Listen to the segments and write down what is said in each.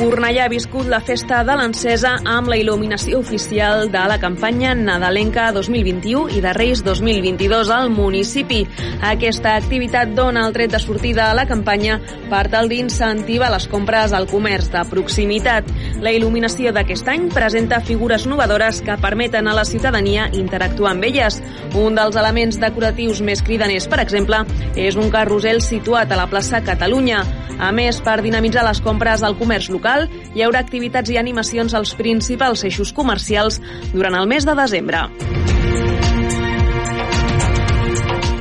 Cornellà ha viscut la festa de l'encesa amb la il·luminació oficial de la campanya Nadalenca 2021 i de Reis 2022 al municipi. Aquesta activitat dona el tret de sortida a la campanya per tal d'incentivar les compres al comerç de proximitat. La il·luminació d'aquest any presenta figures novedores que permeten a la ciutadania interactuar amb elles. Un dels elements decoratius més cridaners, per exemple, és un carrusel situat a la plaça Catalunya. A més, per dinamitzar les compres al comerç local, local hi haurà activitats i animacions als principals eixos comercials durant el mes de desembre.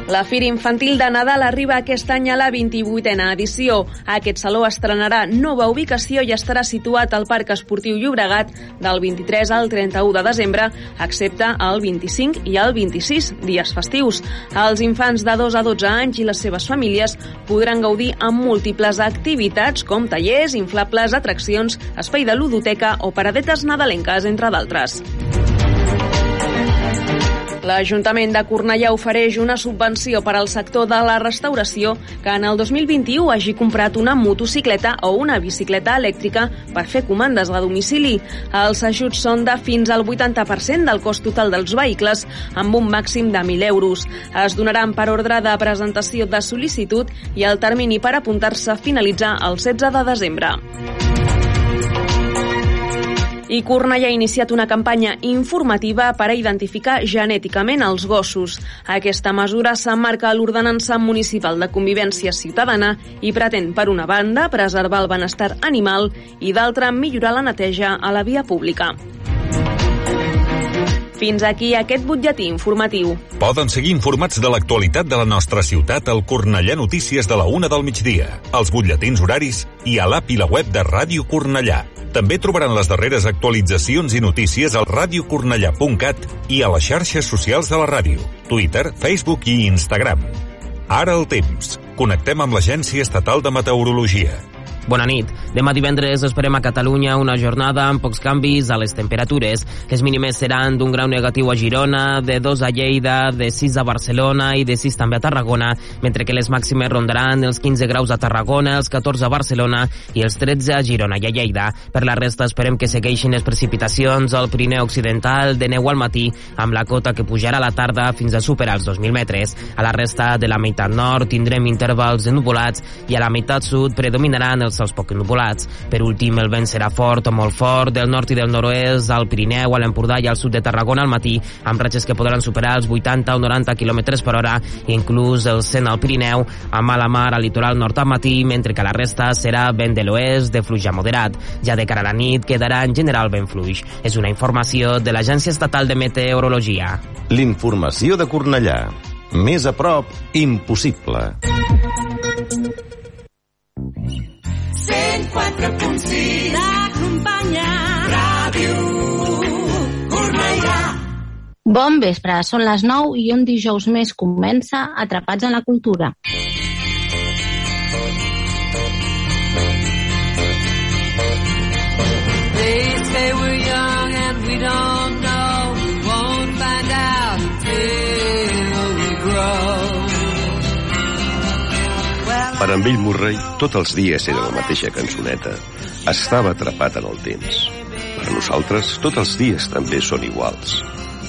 La Fira Infantil de Nadal arriba aquest any a la 28a edició. Aquest saló estrenarà nova ubicació i estarà situat al Parc Esportiu Llobregat del 23 al 31 de desembre, excepte el 25 i el 26, dies festius. Els infants de 2 a 12 anys i les seves famílies podran gaudir amb múltiples activitats com tallers, inflables, atraccions, espai de ludoteca o paradetes nadalenques, entre d'altres. L'Ajuntament de Cornellà ofereix una subvenció per al sector de la restauració que en el 2021 hagi comprat una motocicleta o una bicicleta elèctrica per fer comandes a domicili. Els ajuts són de fins al 80% del cost total dels vehicles, amb un màxim de 1.000 euros. Es donaran per ordre de presentació de sol·licitud i el termini per apuntar-se finalitza el 16 de desembre. I Cornellà ha iniciat una campanya informativa per a identificar genèticament els gossos. Aquesta mesura s'emmarca a l'Ordenança Municipal de Convivència Ciutadana i pretén, per una banda, preservar el benestar animal i, d'altra, millorar la neteja a la via pública. Fins aquí aquest butlletí informatiu. Poden seguir informats de l'actualitat de la nostra ciutat al Cornellà Notícies de la una del migdia, als butlletins horaris i a l'app i la web de Ràdio Cornellà. També trobaran les darreres actualitzacions i notícies al radiocornellà.cat i a les xarxes socials de la ràdio, Twitter, Facebook i Instagram. Ara el temps. Connectem amb l'Agència Estatal de Meteorologia. Bona nit. Demà divendres esperem a Catalunya una jornada amb pocs canvis a les temperatures. Les mínimes seran d'un grau negatiu a Girona, de 2 a Lleida, de 6 a Barcelona i de 6 també a Tarragona, mentre que les màximes rondaran els 15 graus a Tarragona, els 14 a Barcelona i els 13 a Girona i a Lleida. Per la resta esperem que segueixin les precipitacions al Pirineu Occidental de neu al matí, amb la cota que pujarà a la tarda fins a superar els 2.000 metres. A la resta de la meitat nord tindrem intervals ennuvolats i a la meitat sud predominaran els cels poc nuvolats. Per últim, el vent serà fort o molt fort del nord i del nord-oest, al Pirineu, a l'Empordà i al sud de Tarragona al matí, amb ratxes que podran superar els 80 o 90 km per hora, inclús el 100 al Pirineu, amb mala mar al litoral nord al matí, mentre que la resta serà vent de l'oest de fluix a moderat. Ja de cara a la nit quedarà en general ben fluix. És una informació de l'Agència Estatal de Meteorologia. L'informació de Cornellà. Més a prop, impossible. Bon vespre, són les 9 i un dijous més comença Atrapats en la Cultura. They say we're young and we don't know Won't find out until we grow Per en Bill Murray, tots els dies era la mateixa cançoneta. Estava atrapat en el temps. Per nosaltres, tots els dies també són iguals.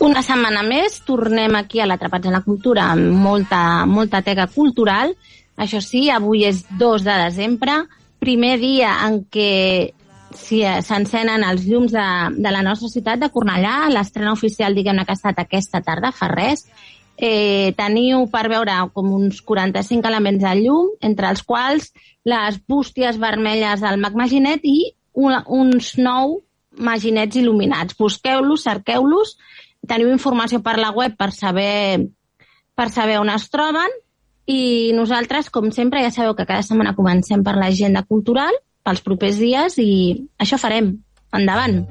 Una setmana més tornem aquí a l'Atrapats en la Cultura amb molta, molta teca cultural. Això sí, avui és 2 de desembre, primer dia en què si s'encenen els llums de, de la nostra ciutat de Cornellà. L'estrena oficial, diguem-ne, que ha estat aquesta tarda, fa res. Eh, teniu per veure com uns 45 elements de llum, entre els quals les bústies vermelles del Mag Maginet i una, uns nou maginets il·luminats. Busqueu-los, cerqueu-los, teniu informació per la web per saber, per saber on es troben i nosaltres, com sempre, ja sabeu que cada setmana comencem per l'agenda cultural pels propers dies i això farem. Endavant!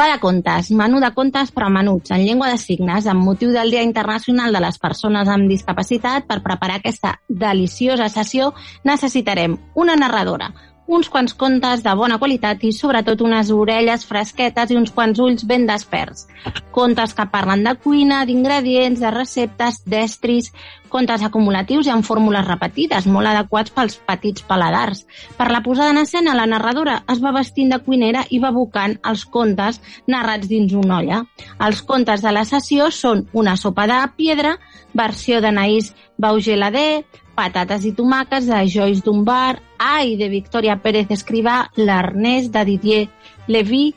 Va de contes, menú de contes però menuts, en llengua de signes, amb motiu del Dia Internacional de les Persones amb Discapacitat, per preparar aquesta deliciosa sessió necessitarem una narradora, uns quants contes de bona qualitat i sobretot unes orelles fresquetes i uns quants ulls ben desperts. Contes que parlen de cuina, d'ingredients, de receptes, d'estris, contes acumulatius i amb fórmules repetides, molt adequats pels petits paladars. Per la posada en escena, la narradora es va vestint de cuinera i va bucant els contes narrats dins una olla. Els contes de la sessió són una sopa de piedra, versió d'Anaïs Baugeladé, patates i tomàquets de Joyce Dunbar, Ai de Victoria Pérez Escrivà, l'Ernest de Didier Levy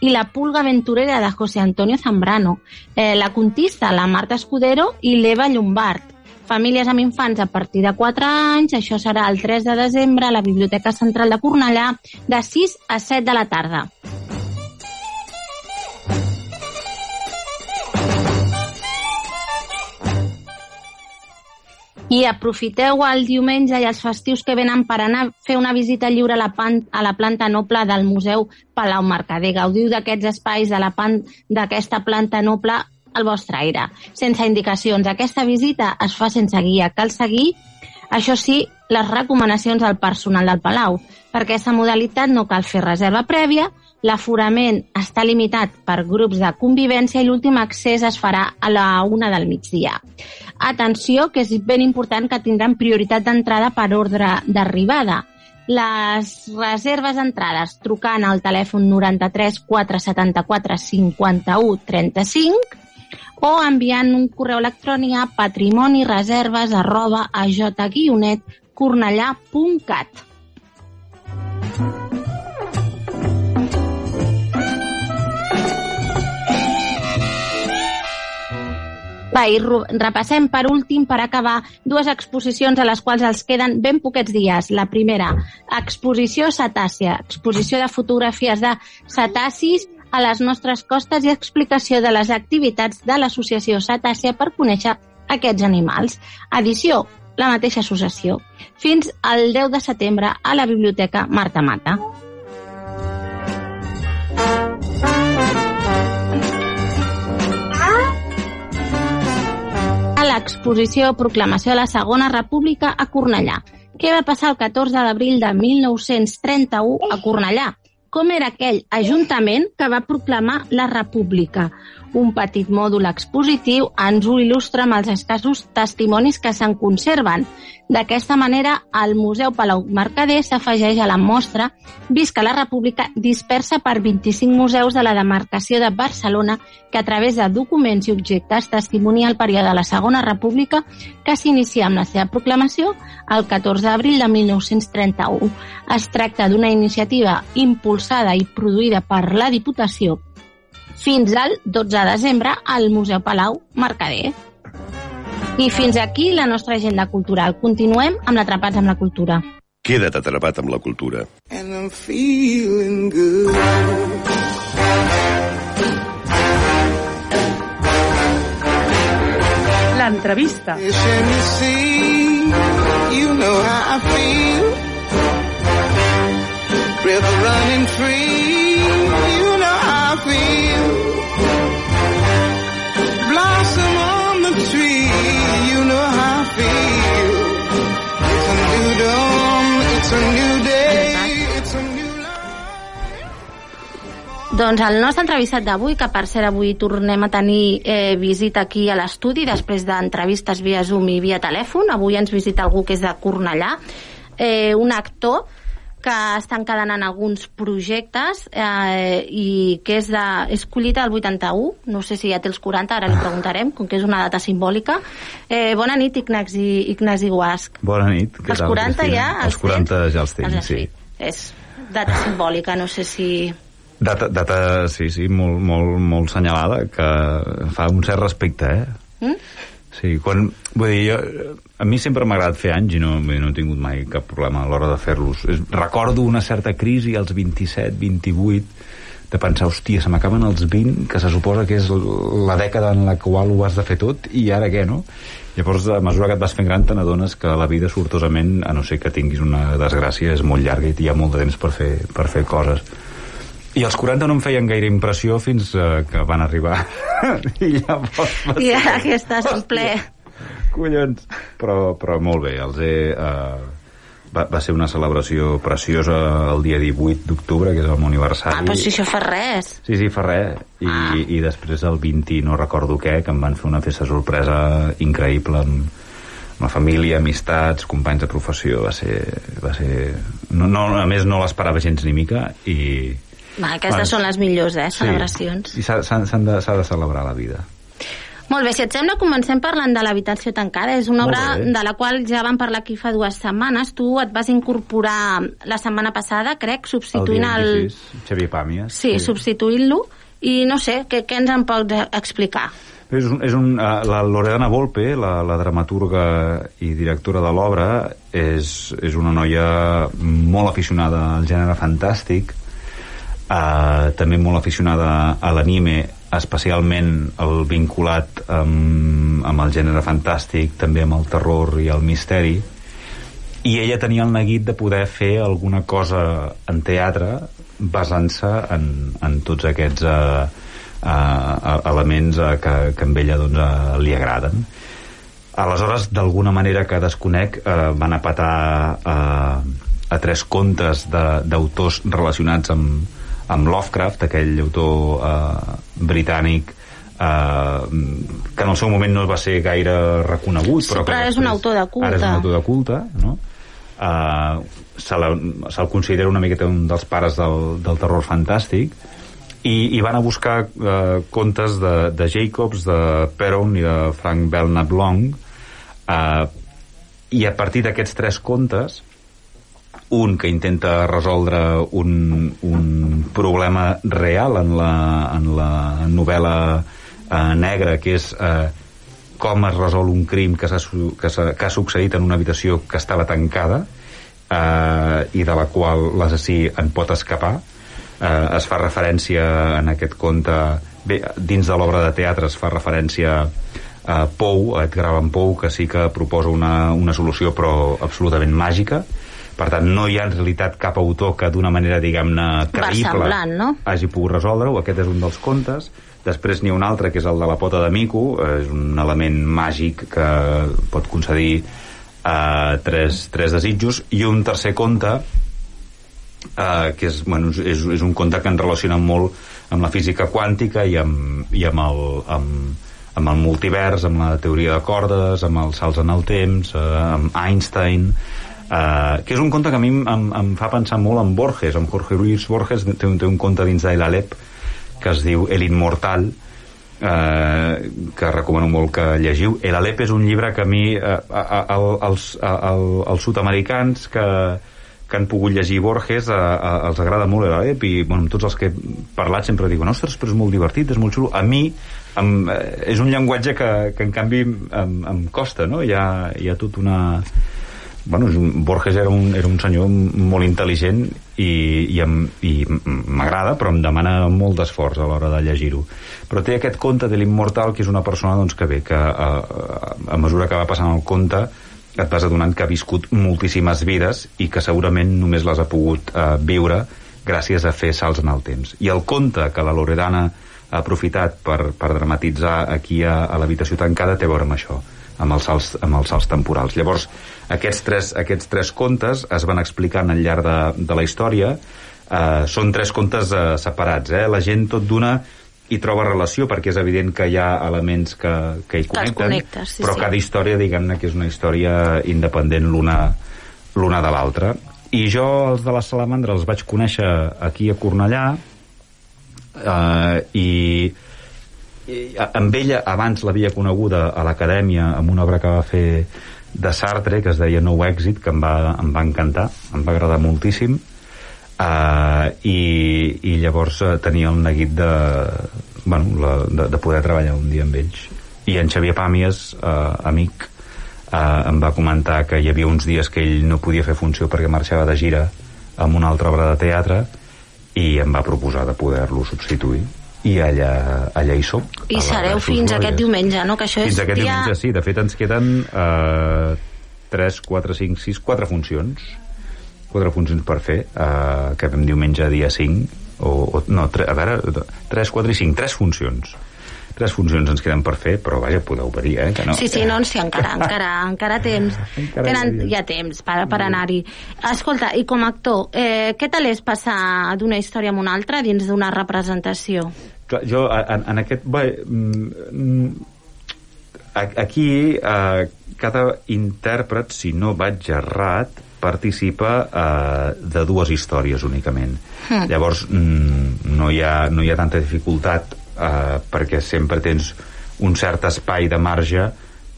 i la pulga aventurera de José Antonio Zambrano, eh, la contista, la Marta Escudero i l'Eva Llombard. Famílies amb infants a partir de 4 anys, això serà el 3 de desembre a la Biblioteca Central de Cornellà de 6 a 7 de la tarda. I aprofiteu el diumenge i els festius que venen per anar a fer una visita lliure a la, pan, a la planta noble del Museu Palau Mercader. Gaudiu d'aquests espais de la pan d'aquesta planta noble al vostre aire, sense indicacions. Aquesta visita es fa sense guia. Cal seguir, això sí, les recomanacions del personal del Palau. Per aquesta modalitat no cal fer reserva prèvia, l'aforament està limitat per grups de convivència i l'últim accés es farà a la una del migdia. Atenció, que és ben important que tindran prioritat d'entrada per ordre d'arribada. Les reserves d'entrades trucant al telèfon 93 474 51 35 o enviant un correu electrònic a patrimonireserves arroba aj-cornellà.cat. Va, i repassem per últim, per acabar, dues exposicions a les quals els queden ben poquets dies. La primera, exposició cetàcia, exposició de fotografies de cetacis a les nostres costes i explicació de les activitats de l'associació cetàcia per conèixer aquests animals. Edició, la mateixa associació. Fins al 10 de setembre a la Biblioteca Marta Mata. L'exposició Proclamació de la Segona República a Cornellà. Què va passar el 14 d'abril de 1931 a Cornellà? Com era aquell ajuntament que va proclamar la república? Un petit mòdul expositiu ens ho il·lustra amb els escassos testimonis que se'n conserven. D'aquesta manera, el Museu Palau Mercader s'afegeix a la mostra Visca la República dispersa per 25 museus de la demarcació de Barcelona que a través de documents i objectes testimonia el període de la Segona República que s'inicia amb la seva proclamació el 14 d'abril de 1931. Es tracta d'una iniciativa impulsada i produïda per la Diputació fins al 12 de desembre al Museu Palau Mercader. I fins aquí la nostra agenda cultural. Continuem amb l'Atrapats amb la Cultura. Queda't atrapat amb la cultura. and I'm feeling good. L'entrevista. You know how I feel. River running free, feel. Blossom on the tree, you know how I feel. It's a new dawn, it's a new day, it's a new Doncs el nostre entrevistat d'avui, que per cert avui tornem a tenir eh, visita aquí a l'estudi després d'entrevistes via Zoom i via telèfon. Avui ens visita algú que és de Cornellà, eh, un actor que està encadenant alguns projectes eh, i que és, de, és collit al 81, no sé si ja té els 40, ara li preguntarem, com que és una data simbòlica. Eh, bona nit, Ignasi, Ignasi Guasc. Bona nit. Què Els tal, 40 Cristina? ja Els 40 ja els Els tinc, sí. És data simbòlica, no sé si... Data, data sí, sí, molt, molt, molt senyalada, que fa un cert respecte, eh? Mm? Sí, quan, vull dir, jo, a mi sempre m'ha agradat fer anys i no, no he tingut mai cap problema a l'hora de fer-los. Recordo una certa crisi als 27, 28, de pensar, hòstia, se m'acaben els 20, que se suposa que és la dècada en la qual ho has de fer tot, i ara què, no? Llavors, a mesura que et vas fent gran, te n'adones que la vida, sortosament, a no ser que tinguis una desgràcia, és molt llarga i hi ha molt de temps per fer, per fer coses. I els 40 no em feien gaire impressió fins eh, que van arribar. I llavors... I ara que estàs en ple... Collons. Però, però molt bé, els he... Eh, va, va ser una celebració preciosa el dia 18 d'octubre, que és el meu aniversari. Ah, però si això fa res. Sí, sí, fa res. I, ah. I després el 20, no recordo què, que em van fer una festa sorpresa increïble amb, amb la família, amistats, companys de professió. Va ser... Va ser... No, no, a més, no l'esperava gens ni mica i... Va, aquestes Bueno, són les millors, eh, celebracions. I s'ha de, de celebrar la vida. Molt bé, si et sembla, comencem parlant de l'habitació tancada. És una obra de la qual ja vam parlar aquí fa dues setmanes. Tu et vas incorporar la setmana passada, crec, substituint el el... dia 26, Xavier Pàmies. Sí, substituint-lo. I no sé, què, què ens en pots explicar? És un, és un, uh, la Loredana Volpe, la, la dramaturga i directora de l'obra, és, és una noia molt aficionada al gènere fantàstic, uh, també molt aficionada a l'anime, especialment el vinculat amb, amb el gènere fantàstic, també amb el terror i el misteri, i ella tenia el neguit de poder fer alguna cosa en teatre basant-se en, en tots aquests uh, uh, elements uh, que, que a ella doncs, uh, li agraden. Aleshores, d'alguna manera que desconec, uh, van a patar uh, a tres contes d'autors relacionats amb, amb Lovecraft, aquell autor uh, britànic uh, que en el seu moment no va ser gaire reconegut Sí, però, que però és un autor de culte. ara és un autor de culte no? uh, se'l se considera una miqueta un dels pares del, del terror fantàstic i, i van a buscar uh, contes de, de Jacobs, de Perron i de Frank Belknap Long uh, i a partir d'aquests tres contes un que intenta resoldre un, un problema real en la, en la novel·la eh, negra, que és eh, com es resol un crim que, su- que, s'ha- que ha succeït en una habitació que estava tancada eh, i de la qual l'assassí en pot escapar. Eh, es fa referència en aquest conte... Bé, dins de l'obra de teatre es fa referència a Pou, a Edgar Allan Poe, que sí que proposa una, una solució però absolutament màgica. Per tant, no hi ha en realitat cap autor que d'una manera, diguem-ne, creïble no? hagi pogut resoldre-ho. Aquest és un dels contes. Després n'hi ha un altre, que és el de la pota de mico. Eh, És un element màgic que pot concedir eh, tres, tres desitjos. I un tercer conte, eh, que és, bueno, és, és un conte que en relaciona molt amb la física quàntica i amb, i amb el... Amb, amb el multivers, amb la teoria de cordes, amb els salts en el temps, eh, amb Einstein, eh, que és un conte que a mi em, em, fa pensar molt en Borges, en Jorge Luis Borges té un, té un conte dins d'El Alep que es diu El Immortal, eh, que recomano molt que llegiu. El Alep és un llibre que a mi, eh, a, a, a, els, a, als sud-americans que, que han pogut llegir Borges a, a, els agrada molt el Alep i bueno, tots els que he parlat sempre diuen ostres, però és molt divertit, és molt xulo. A mi em, eh, és un llenguatge que, que en canvi em, em costa, no? Hi ha, hi ha tot una... Bueno, és un, Borges era un, era un senyor molt intel·ligent i, i, i m'agrada, però em demana molt d'esforç a l'hora de llegir-ho. Però té aquest conte de l'immortal, que és una persona doncs, que bé, que a, a, a mesura que va passant el conte et vas adonant que ha viscut moltíssimes vides i que segurament només les ha pogut eh, viure gràcies a fer salts en el temps. I el conte que la Loredana ha aprofitat per, per dramatitzar aquí a, a l'habitació tancada té a veure amb això, amb els salts, amb els salts temporals. Llavors, aquests tres, aquests tres contes es van explicant al llarg de, de la història. Eh, són tres contes eh, separats. Eh? La gent tot d'una hi troba relació perquè és evident que hi ha elements que, que hi connecten, connectes, sí, però sí. cada història, diguem-ne, que és una història independent l'una l'una de l'altra. I jo els de la Salamandra els vaig conèixer aquí a Cornellà eh, i, i amb ella abans l'havia coneguda a l'acadèmia amb una obra que va fer de Sartre que es deia Nou èxit que em va, em va encantar, em va agradar moltíssim. Uh, i, i llavors uh, tenia el neguit de, bueno, la, de, de poder treballar un dia amb ells. I en Xavier Pàmies, eh, amic, eh, em va comentar que hi havia uns dies que ell no podia fer funció perquè marxava de gira amb una altra obra de teatre i em va proposar de poder-lo substituir i allà, allà hi som. I sereu fins aquest diumenge, no? Que això fins és aquest dia... diumenge sí, de fet ens queden eh, 3, 4, 5, 6, 4 funcions. 4 funcions per fer eh, que vam diumenge dia 5 o, o no, tre, a veure 3, 4 i 5, 3 funcions 3 funcions ens queden per fer però vaja, podeu venir, eh? Que no. Sí, sí, no, sí, encara, encara, encara temps. Encara Tenen, hi ha temps per, per anar-hi. Escolta, i com a actor, eh, què tal és passar d'una història a una altra dins d'una representació? Clar, jo en, en aquest... Bé, mm, aquí eh, cada intèrpret, si no vaig errat, participa eh, de dues històries únicament. Hmm. Llavors mm, no, hi ha, no hi ha tanta dificultat eh, perquè sempre tens un cert espai de marge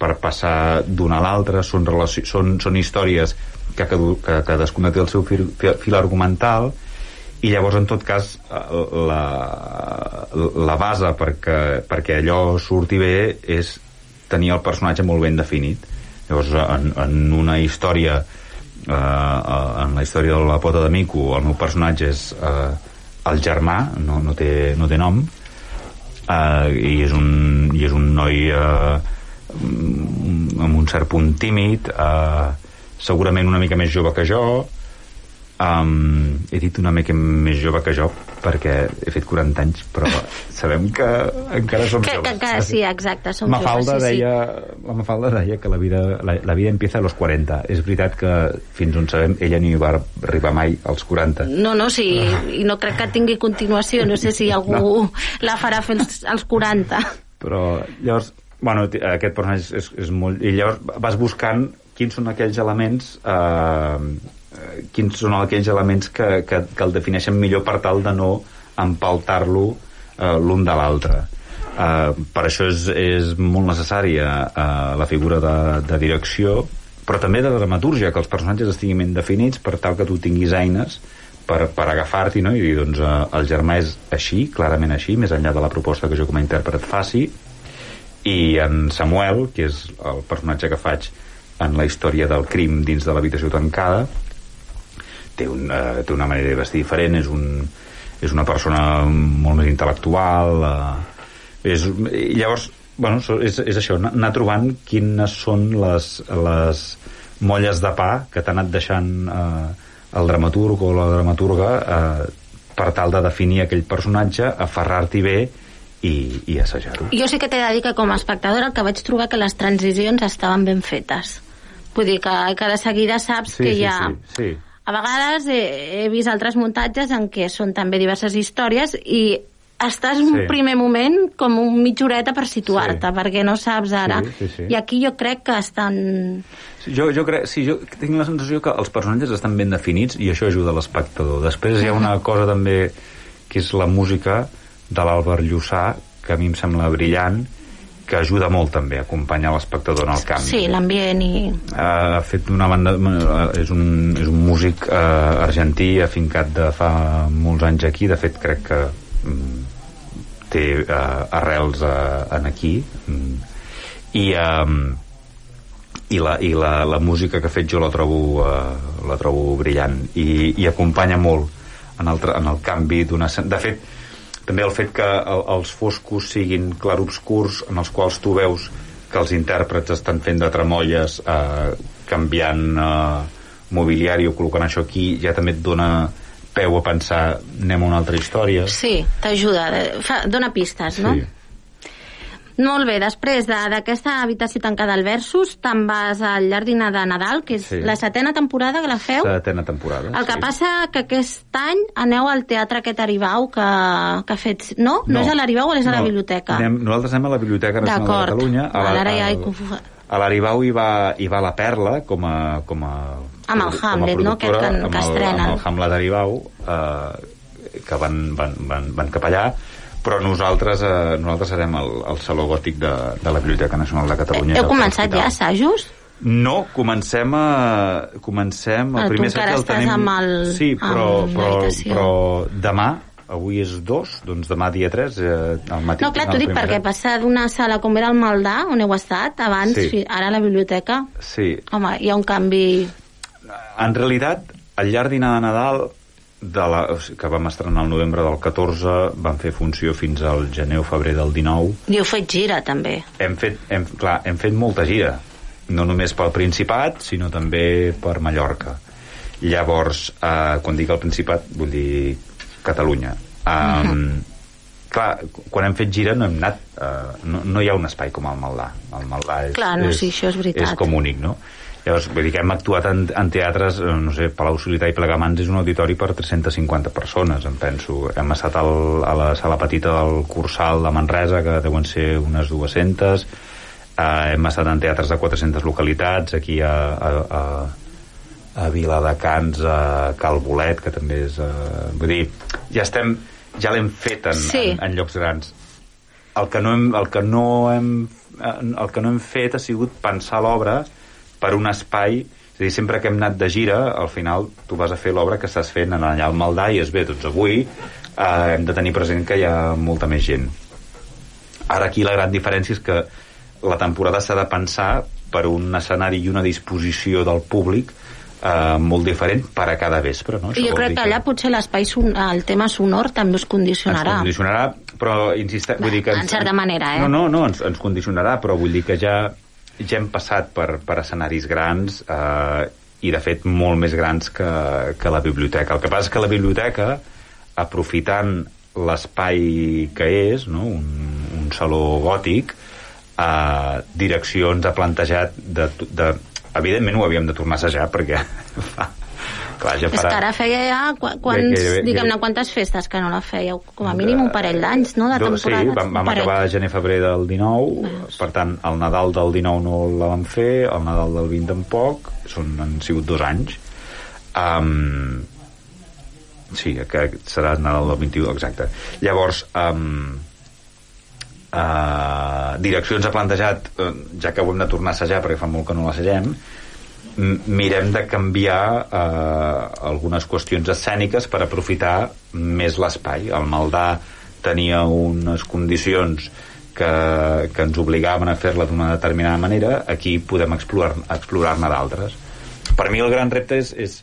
per passar d'una a l'altra, són, són, són històries que, cadu- que cadascuna té el seu fil, fil argumental i llavors en tot cas la, la base perquè, perquè allò surti bé és tenir el personatge molt ben definit. Llavors en, en una història eh, eh, en la història de la pota de Mico el meu personatge és eh, el germà no, no, té, no té nom eh, i, és un, i és un noi eh, amb un cert punt tímid eh, segurament una mica més jove que jo um, he dit una mica més jove que jo perquè he fet 40 anys però sabem que encara som Que, joves que, que, sí, exacte, som Mafalda joves, sí, deia, la Mafalda deia que la vida, la, la vida empieza a los 40 és veritat que fins on sabem ella ni va arribar mai als 40 sí. No, no, sí, i no crec que tingui continuació, no sé si algú no. la farà els, els 40. però llavors bueno, aquest personatge és, és, és molt... I llavors vas buscant quins són aquells elements eh, eh, quins són aquells elements que, que, que el defineixen millor per tal de no empaltar-lo eh, l'un de l'altre. Eh, per això és, és molt necessària eh, la figura de, de direcció, però també de dramatúrgia, que els personatges estiguin ben definits per tal que tu tinguis eines per, per agafar-t'hi no? i dir, doncs, eh, el germà és així, clarament així, més enllà de la proposta que jo com a intèrpret faci, i en Samuel, que és el personatge que faig en la història del crim dins de l'habitació tancada, té, un, uh, té una manera de vestir diferent, és, un, és una persona molt més intel·lectual, uh, és, i llavors, bueno, és, és això, anar trobant quines són les, les molles de pa que t'ha anat deixant uh, el dramaturg o la dramaturga uh, per tal de definir aquell personatge, aferrar-t'hi bé i, i assajar-ho. Jo sí que t'he de dir que com a espectadora el que vaig trobar que les transicions estaven ben fetes. Vull dir que, que de seguida saps que hi ha... sí, sí. A vegades he, he vist altres muntatges en què són també diverses històries i estàs un Sí. primer moment com un mitja horeta per situar-te, Sí. perquè no saps ara. Sí, sí, sí. I aquí jo crec que estan... Sí, Jo, jo, crec, sí, jo tinc la sensació que els personatges estan ben definits i això ajuda l'espectador. Després hi ha una cosa també que és la música de l'Àlvar Llussà, que a mi em sembla brillant, que ajuda molt també a acompanyar l'espectador en el canvi. Sí, l'ambient i... ha fet una banda és un, és un músic eh, argentí afincat de fa molts anys aquí de fet crec que mm, té eh, arrels eh, en aquí mm, i eh, i, la, i la, la música que ha fet jo la trobo, eh, la trobo brillant i, i acompanya molt en el, en el canvi d'una. De fet, també el fet que el, els foscos siguin clarobscurs en els quals tu veus que els intèrprets estan fent de tramolles eh, canviant eh, mobiliari o col·locant això aquí ja també et dona peu a pensar anem a una altra història Sí, t'ajuda, eh, dona pistes, no? Sí. Molt bé, després de- d'aquesta habitació tancada al Versus, te'n vas al Llardina de Nadal, que és Sí. la setena temporada que la feu. setena temporada El que sí. passa que aquest any aneu al teatre aquest Aribau que, que ha fet... No? No, No. és a l'Aribau o és a la No, biblioteca? Anem, nosaltres anem a la Biblioteca Nacional de D'acord. Catalunya. La- ara ja he confus- A l'Aribau hi va, hi va la Perla com a... Com a Amb el Hamlet, no? Aquest productora, que- amb que el, estrenen. Amb el Hamlet d'Aribau, eh, que van, van, van, van cap allà, però nosaltres, eh, nosaltres serem el, el Saló Gòtic de, de la Biblioteca Nacional de Catalunya. Heu començat ja assajos? No, comencem a... Comencem, Ah, el primer assaig el tenim... amb el- sí, però, amb però, però demà avui és 2, doncs demà dia 3, eh, al matí... No, clar, t'ho el dic perquè passar d'una sala com era el Maldà, on heu estat abans, Sí. ara a la biblioteca, Sí, home, hi ha un canvi... en realitat, el llarg dinar de Nadal de la, que vam estrenar el novembre del 14 vam fer funció fins al gener o febrer del 19 I heu fet gira, també. hem fet, hem, clar, hem fet molta gira no només pel Principat sinó també per Mallorca llavors, eh, quan dic el Principat vull dir Catalunya um, clar, quan hem fet gira no hem anat eh, no, no hi ha un espai com el Maldà el Maldà és, Clar, no, és, sí, això és veritat. és com únic, no? Llavors, vull dir que hem actuat en, en teatres, eh, no sé, Palau Solità i Plegamans és un auditori per 350 persones, em penso. Hem estat al, a la sala petita del Cursal de Manresa, que deuen ser unes 200, eh, hem estat en teatres de 400 localitats, aquí a, a, a, a Viladecans, a Cal Bolet, que també és... Eh, vull dir, ja estem... Ja l'hem fet en, Sí. en, en llocs grans. El que no hem, el que no hem, eh, el que no hem fet ha sigut pensar l'obra per un espai és a dir, sempre que hem anat de gira, al final tu vas a fer l'obra que estàs fent en allà al Maldà i és bé, doncs avui eh, hem de tenir present que hi ha molta més gent. Ara aquí la gran diferència és que la temporada s'ha de pensar per un escenari i una disposició del públic eh, molt diferent per a cada vespre. No? I jo crec que allà potser l'espai, el tema sonor també us ens condicionarà. condicionarà, però insiste, vull dir que... En certa manera, eh? No, no, no, ens, ens condicionarà, però vull dir que ja, ja hem passat per, per escenaris grans eh, i, de fet, molt més grans que, que la biblioteca. El que passa és que la biblioteca, aprofitant l'espai que és, no? un, un saló gòtic, eh, direccions ha plantejat de, de, evidentment ho havíem de tornar a assajar perquè fa, clar, ja És que farà ara feia ja... qu- Quants, diguem-ne, quantes festes que no la fèieu? Com a mínim un parell d'anys, no?, de temporada. Sí, vam, vam acabar gener-febrer del 19, Veus. per tant, el Nadal del 19 no la vam fer, el Nadal del 20 tampoc, són, han sigut dos anys. Um, sí, que serà el Nadal del 21, exacte. Llavors, um, uh, direccions ha plantejat, uh, ja que ho hem de tornar a assajar, perquè fa molt que no l'assagem, mirem de canviar eh, algunes qüestions escèniques per aprofitar més l'espai. El Maldà tenia unes condicions que, que ens obligaven a fer-la d'una determinada manera, aquí podem explorar- explorar-ne d'altres. Per mi el gran repte és, és,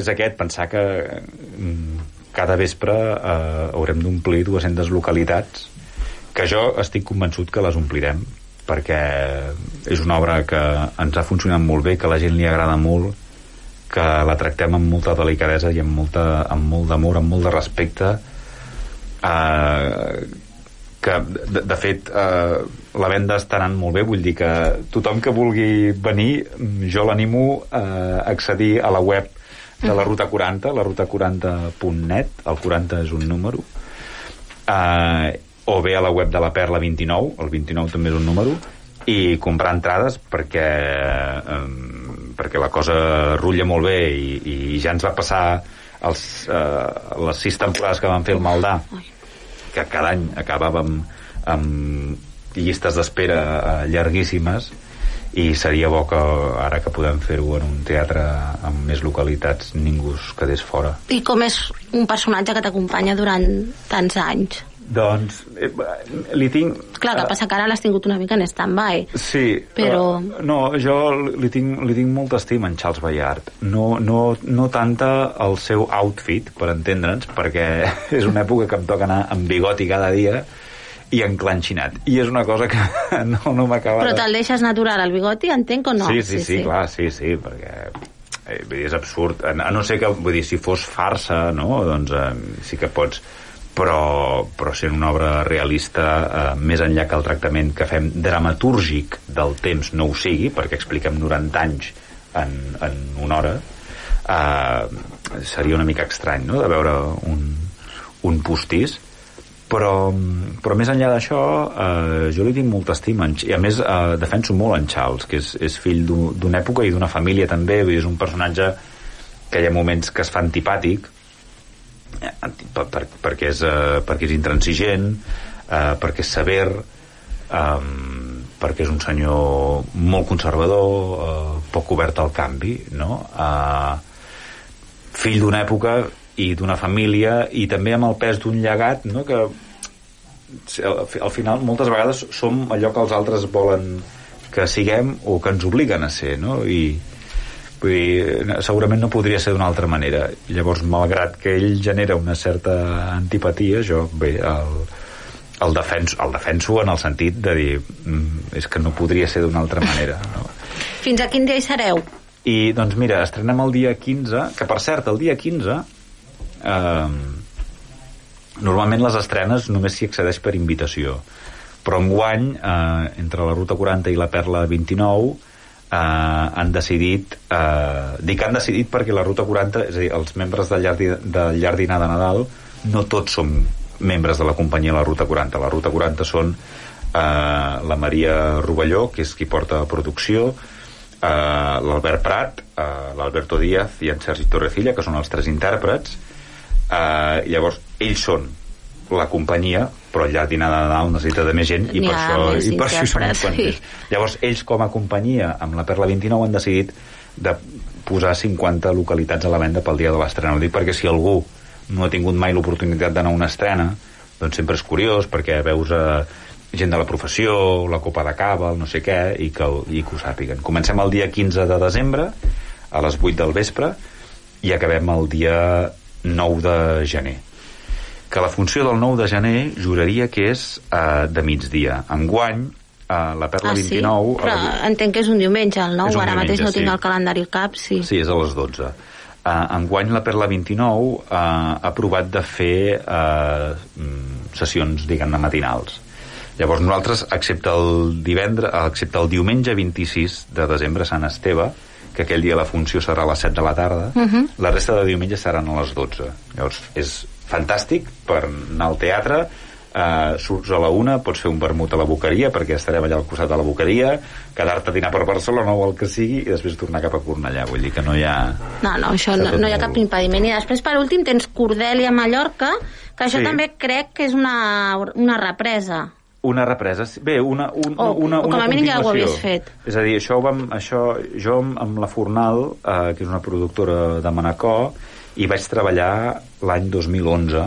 és aquest, pensar que mm, cada vespre eh, haurem d'omplir 200 localitats que jo estic convençut que les omplirem perquè és una obra que ens ha funcionat molt bé, que a la gent li agrada molt, que la tractem amb molta delicadesa i amb, molta, amb molt d'amor, amb molt de respecte, eh, que de, de fet eh, la venda està anant molt bé, vull dir que tothom que vulgui venir, jo l'animo a accedir a la web de la Ruta 40, la ruta40.net, el 40 és un número, eh, o bé a la web de la Perla 29, el 29 també és un número, i comprar entrades perquè eh, perquè la cosa rutlla molt bé i, i ja ens va passar els, eh, les sis temporades que vam fer el Maldà que cada any acabàvem amb llistes d'espera eh, llarguíssimes i seria bo que ara que podem fer-ho en un teatre amb més localitats ningú es quedés fora I com és un personatge que t'acompanya durant tants anys? Doncs eh, li tinc Clar, que passa que ara l'has tingut una mica en stand-by. Sí, Però- eh, no, jo li tinc, li tinc molta estima en Charles Bayard. No, no, no tanta el seu outfit, per entendre'ns, perquè és una època que em toca anar amb bigoti cada dia i enclanxinat. I és una cosa que no, no m'acaba Però te'l deixes natural, el bigoti, entenc o no? sí, sí, sí, clar, sí, sí, perquè eh, és absurd. A, a no ser que, vull dir, si fos farsa, no?, doncs eh, sí que pots però, però sent una obra realista eh, més enllà que el tractament que fem dramatúrgic del temps no ho sigui, perquè expliquem 90 anys en, en una hora eh, seria una mica estrany no? de veure un, un postís però, però més enllà d'això eh, jo li tinc molta estima i a més eh, defenso molt en Charles que és, és fill d'un- d'una època i d'una família també és un personatge que hi ha moments que es fa antipàtic anti- per, per, perquè, és, eh, perquè és intransigent eh, perquè és sever eh, perquè és un senyor molt conservador eh, poc obert al canvi no? eh, fill d'una època i d'una família i també amb el pes d'un llegat no? que al final moltes vegades som allò que els altres volen que siguem o que ens obliguen a ser no? i vull dir, segurament no podria ser d'una altra manera llavors malgrat que ell genera una certa antipatia jo bé, el, el, defenso, el defenso en el sentit de dir mm, és que no podria ser d'una altra manera no? Fins a quin dia hi sereu? I doncs mira, estrenem el dia 15, que per cert, el dia 15 eh, normalment les estrenes només s'hi accedeix per invitació però enguany eh, entre la Ruta 40 i la Perla 29 eh, han decidit eh, dic han decidit perquè la Ruta 40 és a dir, els membres del llarg, del llarg dinar de Nadal no tots som membres de la companyia La Ruta 40 la Ruta 40 són eh, la Maria Rovelló que és qui porta producció eh, l'Albert Prat eh, l'Alberto Díaz i en Sergi Torrecilla que són els tres intèrprets eh, llavors ells són la companyia però llarg dinar de Nadal necessita de més gent i per això, i per això som uns quants sí. més. llavors ells com a companyia amb la Perla 29 han decidit de posar 50 localitats a la venda pel dia de l'estrena ho dic perquè si algú no ha tingut mai l'oportunitat d'anar a una estrena doncs sempre és curiós perquè veus eh, gent de la professió, la copa de cava, no sé què, i que, i que ho sàpiguen. Comencem el dia 15 de desembre, a les 8 del vespre, i acabem el dia 9 de gener. Que la funció del 9 de gener juraria que és eh, de migdia. Enguany, eh, la Perla ah, sí? 29... Però a la- entenc que és un diumenge, el 9, És un ara mateix diumenge, no tinc sí. el calendari al cap, sí. Sí, és a les 12. Uh, enguany la Perla 29 uh, ha provat de fer uh, sessions, diguem-ne, matinals. Llavors nosaltres, excepte el divendres, excepte el diumenge 26 de desembre, Sant Esteve, que aquell dia la funció serà a les 7 de la tarda, Mhm. la resta de diumenges seran a les 12. Llavors és fantàstic per anar al teatre, Uh, surts a la una, pots fer un vermut a la boqueria perquè estarem allà al costat de la boqueria quedar-te a dinar per Barcelona o el que sigui i després tornar cap a Cornellà vull dir que no hi ha No, no, això no, no hi ha cap impediment. I després, per últim, tens Cordèlia Mallorca, que això Sí. també crec que és una, una represa. Una represa, bé, una, un, O- una, o com una a mínim ja ho havies fet. És a dir, això, ho vam, això jo amb, amb la Fornal, eh, que és una productora de Manacor, hi vaig treballar l'any 2011,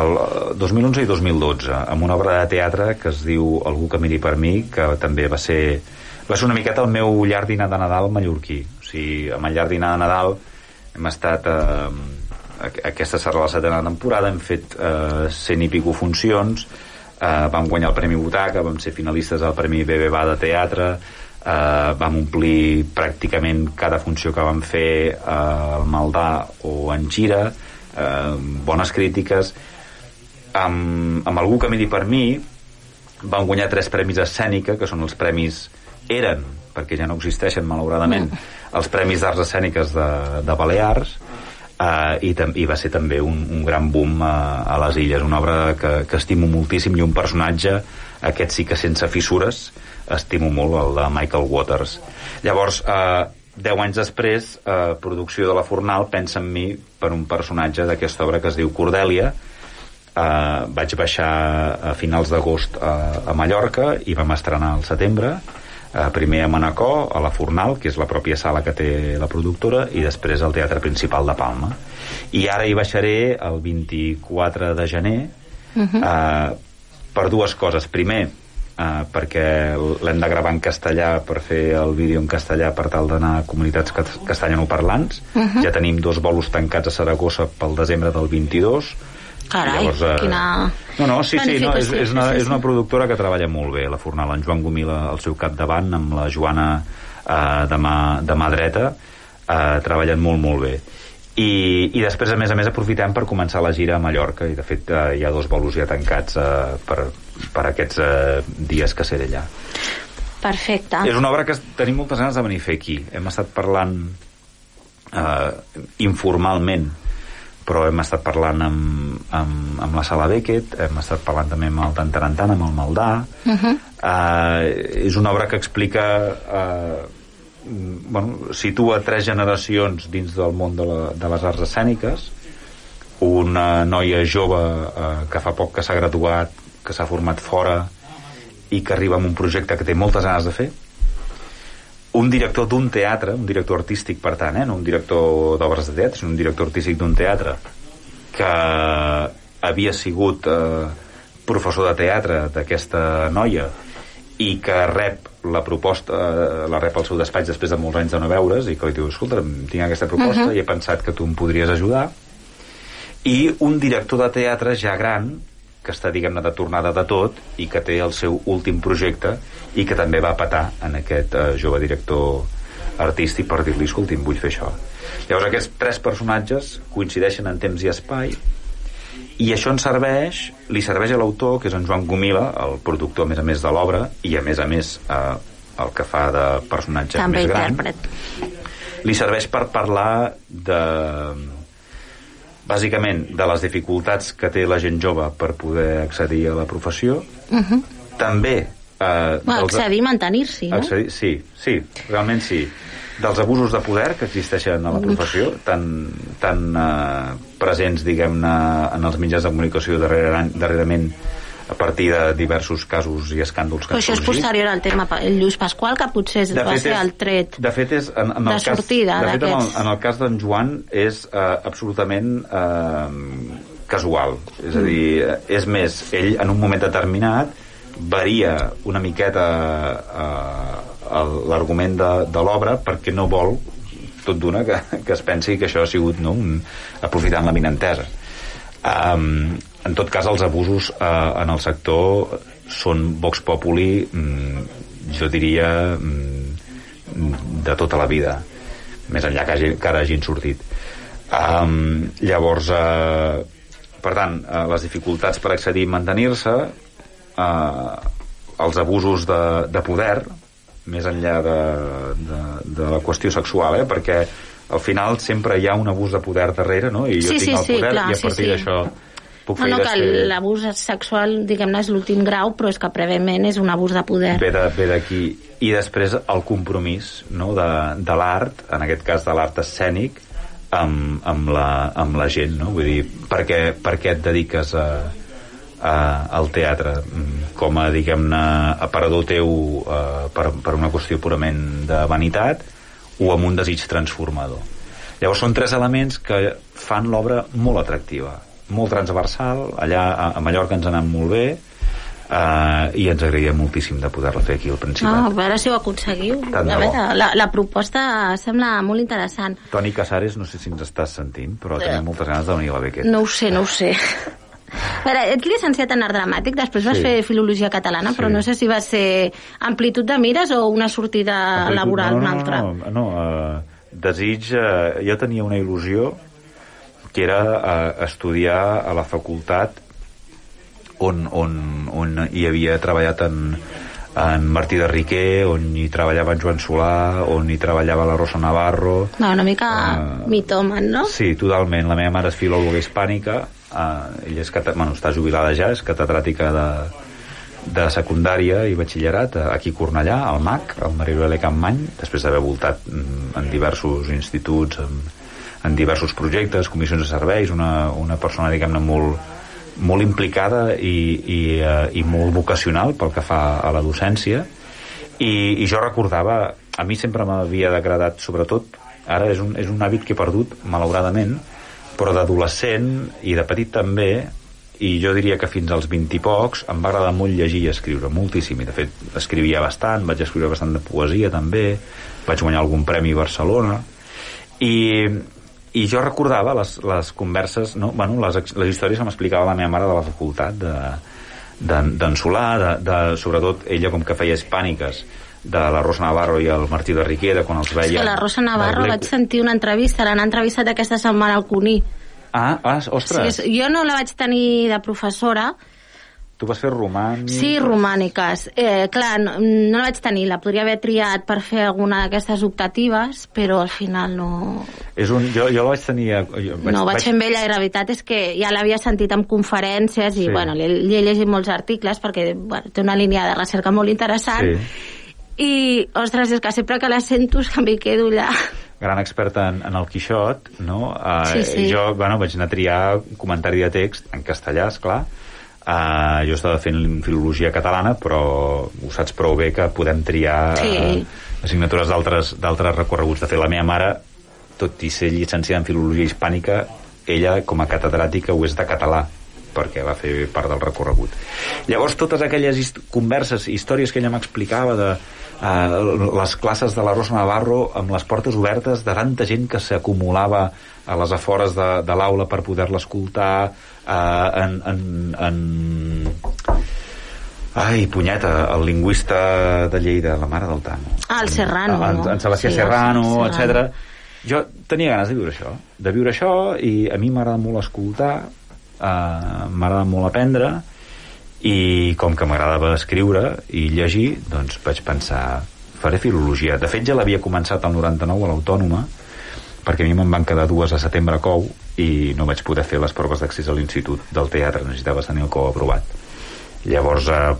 el eh, 2011 i 2012, amb una obra de teatre que es diu Algú que miri per mi, que també va ser va ser una miqueta el meu llarg dinar de Nadal mallorquí. O sigui, amb el llarg dinar de Nadal hem estat... Eh, aqu- aquesta serà la setena temporada, hem fet eh, cent i pico funcions, eh, vam guanyar el Premi Butaca, vam ser finalistes al Premi BBVA de teatre, eh, vam omplir pràcticament cada funció que vam fer eh, al Maldà o en Gira, eh, bones crítiques, amb, amb algú que miri per mi van guanyar tres premis escènica que són els premis eren perquè ja no existeixen malauradament els premis d'arts escèniques de, de Balears eh, i, i va ser també un, un gran boom a, a les illes una obra que, que estimo moltíssim i un personatge aquest sí que sense fissures estimo molt el de Michael Waters. Llavors eh, 10 anys després eh, producció de la Fornal pensa en mi per un personatge d'aquesta obra que es diu Cordèlia Uh, vaig baixar a finals d'agost a, a Mallorca i vam estrenar al setembre uh, primer a Manacor, a la Fornal que és la pròpia sala que té la productora i després al Teatre Principal de Palma. I ara hi baixaré el 24 de gener Mhm. uh, per dues coses. Primer uh, perquè l'hem de gravar en castellà per fer el vídeo en castellà per tal d'anar a comunitats cas- castellanoparlants Mhm. ja tenim dos bolos tancats a Saragossa pel desembre del 22 Carai, Llavors, eh, quina... no, no, sí, sí, no, és, és, una, és una productora que treballa molt bé, la Fornal, en Joan Gomila al seu capdavant, amb la Joana eh, de, mà, de mà dreta, eh, treballen molt, molt bé. I, I després, a més a més, aprofitem per començar la gira a Mallorca, i de fet eh, hi ha dos bolos ja tancats eh, per, per aquests eh, dies que seré allà. Perfecte. És una obra que tenim moltes ganes de venir a fer aquí. Hem estat parlant eh, informalment però hem estat parlant amb, amb, amb la Sala Beckett, hem estat parlant també amb el Tantarantan, amb el Maldà. Uh -huh. Eh, és una obra que explica... Eh, bueno, situa tres generacions dins del món de, la, de les arts escèniques una noia jove eh, que fa poc que s'ha graduat que s'ha format fora i que arriba amb un projecte que té moltes ganes de fer un director d'un teatre, un director artístic per tant, eh? no un director d'obres de teatre, sinó un director artístic d'un teatre que havia sigut eh, professor de teatre d'aquesta noia i que rep la proposta, eh, la rep al seu despatx després de molts anys de no veure's i que li diu, escolta, tinc aquesta proposta Mhm. i he pensat que tu em podries ajudar i un director de teatre ja gran que està, diguem-ne, de tornada de tot i que té el seu últim projecte i que també va patar en aquest eh, jove director artístic per dir-li, escolti'm, vull fer això. Llavors aquests tres personatges coincideixen en temps i espai i això ens serveix, li serveix a l'autor, que és en Joan Gomila, el productor, a més a més, de l'obra, i a més a més eh, el que fa de personatge També més gran, intèrpret. li serveix per parlar de bàsicament de les dificultats que té la gent jove per poder accedir a la professió Uh -huh. també eh, Bueno, dels- accedir i mantenir-s'hi, no? accedir, sí, sí, realment sí dels abusos de poder que existeixen a la professió tan, tan eh, presents diguem-ne en els mitjans de comunicació darrere, darrerament a partir de diversos casos i escàndols que Però això és posterior al tema el Lluís Pasqual, que potser De va ser és- el tret. De fet, és, en, en De el cas, sortida de fet, en, el, en el cas d'en Joan és eh, absolutament eh, casual. És a dir, eh, és més, ell en un moment determinat varia una miqueta eh, l'argument de, de l'obra perquè no vol tot d'una que, que es pensi que això ha sigut no, un, aprofitant la minentesa. Um, en tot cas, els abusos uh, en el sector són Vox Populi, mm, jo diria, mm, de tota la vida, més enllà que, hagi, que ara hagin sortit. Um, llavors, uh, per tant, uh, les dificultats per accedir i mantenir-se, uh, els abusos de, de poder, més enllà de, de, de la qüestió sexual, eh? perquè al final sempre hi ha un abús de poder darrere, no? I jo Sí, tinc sí, el sí, poder clar, i a sí, partir sí. d'això puc No, fer no, i que l'abús sexual, diguem-ne, és l'últim grau, però és que prèviament és un abús de poder. Ve de- ve d'aquí. I després el compromís no, de, de l'art, en aquest cas de l'art escènic, amb, amb, la, amb la gent, no? Vull dir, per què, per què et dediques a, a, al teatre? Mm, Com a, diguem-ne, aparador teu eh, per, per una qüestió purament de vanitat o amb un desig transformador? Llavors són tres elements que fan l'obra molt atractiva, molt transversal, allà a, a Mallorca ens ha anat molt bé, eh, i ens agradaria moltíssim de poder-la fer aquí al Principat. Ah, a veure si ho aconseguiu. De A veure, la, la proposta sembla molt interessant. Toni Casares, no sé si ens estàs sentint, però Eh. tenim moltes ganes de venir a la Bequeta. No ho sé, no ho sé. A veure, ets llicenciat en art dramàtic, després vas Sí. fer filologia catalana, però Sí. no sé si va ser amplitud de mires o una sortida Amplitud- laboral no, no, una altra. No, no, no uh, desig... Uh, jo tenia una il·lusió que era uh, estudiar a la facultat on, on, on hi havia treballat en, en Martí de Riquer, on hi treballava en Joan Solà, on hi treballava la Rosa Navarro... Va, una mica Ah. mitoman, no? Sí, totalment. La meva mare és filòloga hispànica, uh, ella és cata... bueno, està jubilada ja, és catedràtica de, de secundària i batxillerat eh, aquí a Cornellà, al MAC, al Marilele Campmany, després d'haver voltat mm, en diversos instituts, en, en diversos projectes, comissions de serveis, una, una persona, diguem-ne, molt, molt implicada i, i, eh, i molt vocacional pel que fa a la docència. I, i jo recordava a mi sempre m'havia agradat sobretot ara és un, és un hàbit que he perdut malauradament però d'adolescent i de petit també i jo diria que fins als 20 i pocs em va agradar molt llegir i escriure, moltíssim i de fet escrivia bastant, vaig escriure bastant de poesia també, vaig guanyar algun premi a Barcelona i, i jo recordava les, les converses, no? bueno, les, les històries que m'explicava la meva mare de la facultat de, d'en Solà, de, de, sobretot ella com que feia hispàniques de la Rosa Navarro i el Martí de Riquera quan els És veia que la Rosa Navarro vaig sentir una entrevista, l'han entrevistat aquesta setmana al Cuní. ah, ah, Sí, ostres, és, jo no la vaig tenir de professora, tu vas fer romànic Sí, romàniques. Eh, clar, no, no la vaig tenir, la podria haver triat per fer alguna d'aquestes optatives, però al final no, és un, jo, jo la vaig tenir jo, vaig, no vaig fer amb ella i la veritat és que ja l'havia sentit en conferències i Sí. bueno, li, li he llegit molts articles perquè bueno, té una línia de recerca molt interessant sí, i, ostres, és que sempre que la sento és que em quedo allà. gran experta en, en el Quixot no? Uh, Sí, sí. jo bueno, vaig anar a triar comentari de text en castellà, esclar Uh, jo estava fent filologia catalana però ho saps prou bé que podem triar Sí. eh, assignatures d'altres recorreguts de fet la meva mare tot i ser llicenciada en filologia hispànica ella com a catedràtica ho és de català perquè va fer part del recorregut. Llavors, totes aquelles hist converses, històries que ella m'explicava de uh, les classes de la Rosa Navarro amb les portes obertes de tanta gent que s'acumulava a les afores de, de l'aula per poder-la escoltar uh, en, en, en... Ai, punyeta, el lingüista de Lleida, la mare del Tano. Ah, el Serrano. En, en Sebastià Sí, Serrano, Serrano. etc. Jo tenia ganes de viure això, de viure això, i a mi m'agrada molt escoltar, uh, m'agrada molt aprendre, i com que m'agradava escriure i llegir, doncs vaig pensar, faré filologia. De fet, ja l'havia començat al 99 a l'Autònoma, perquè a mi me'n van quedar dues a setembre a Cou i no vaig poder fer les proves d'accés a l'institut del teatre, necessitava tenir el Cou aprovat. Llavors, eh,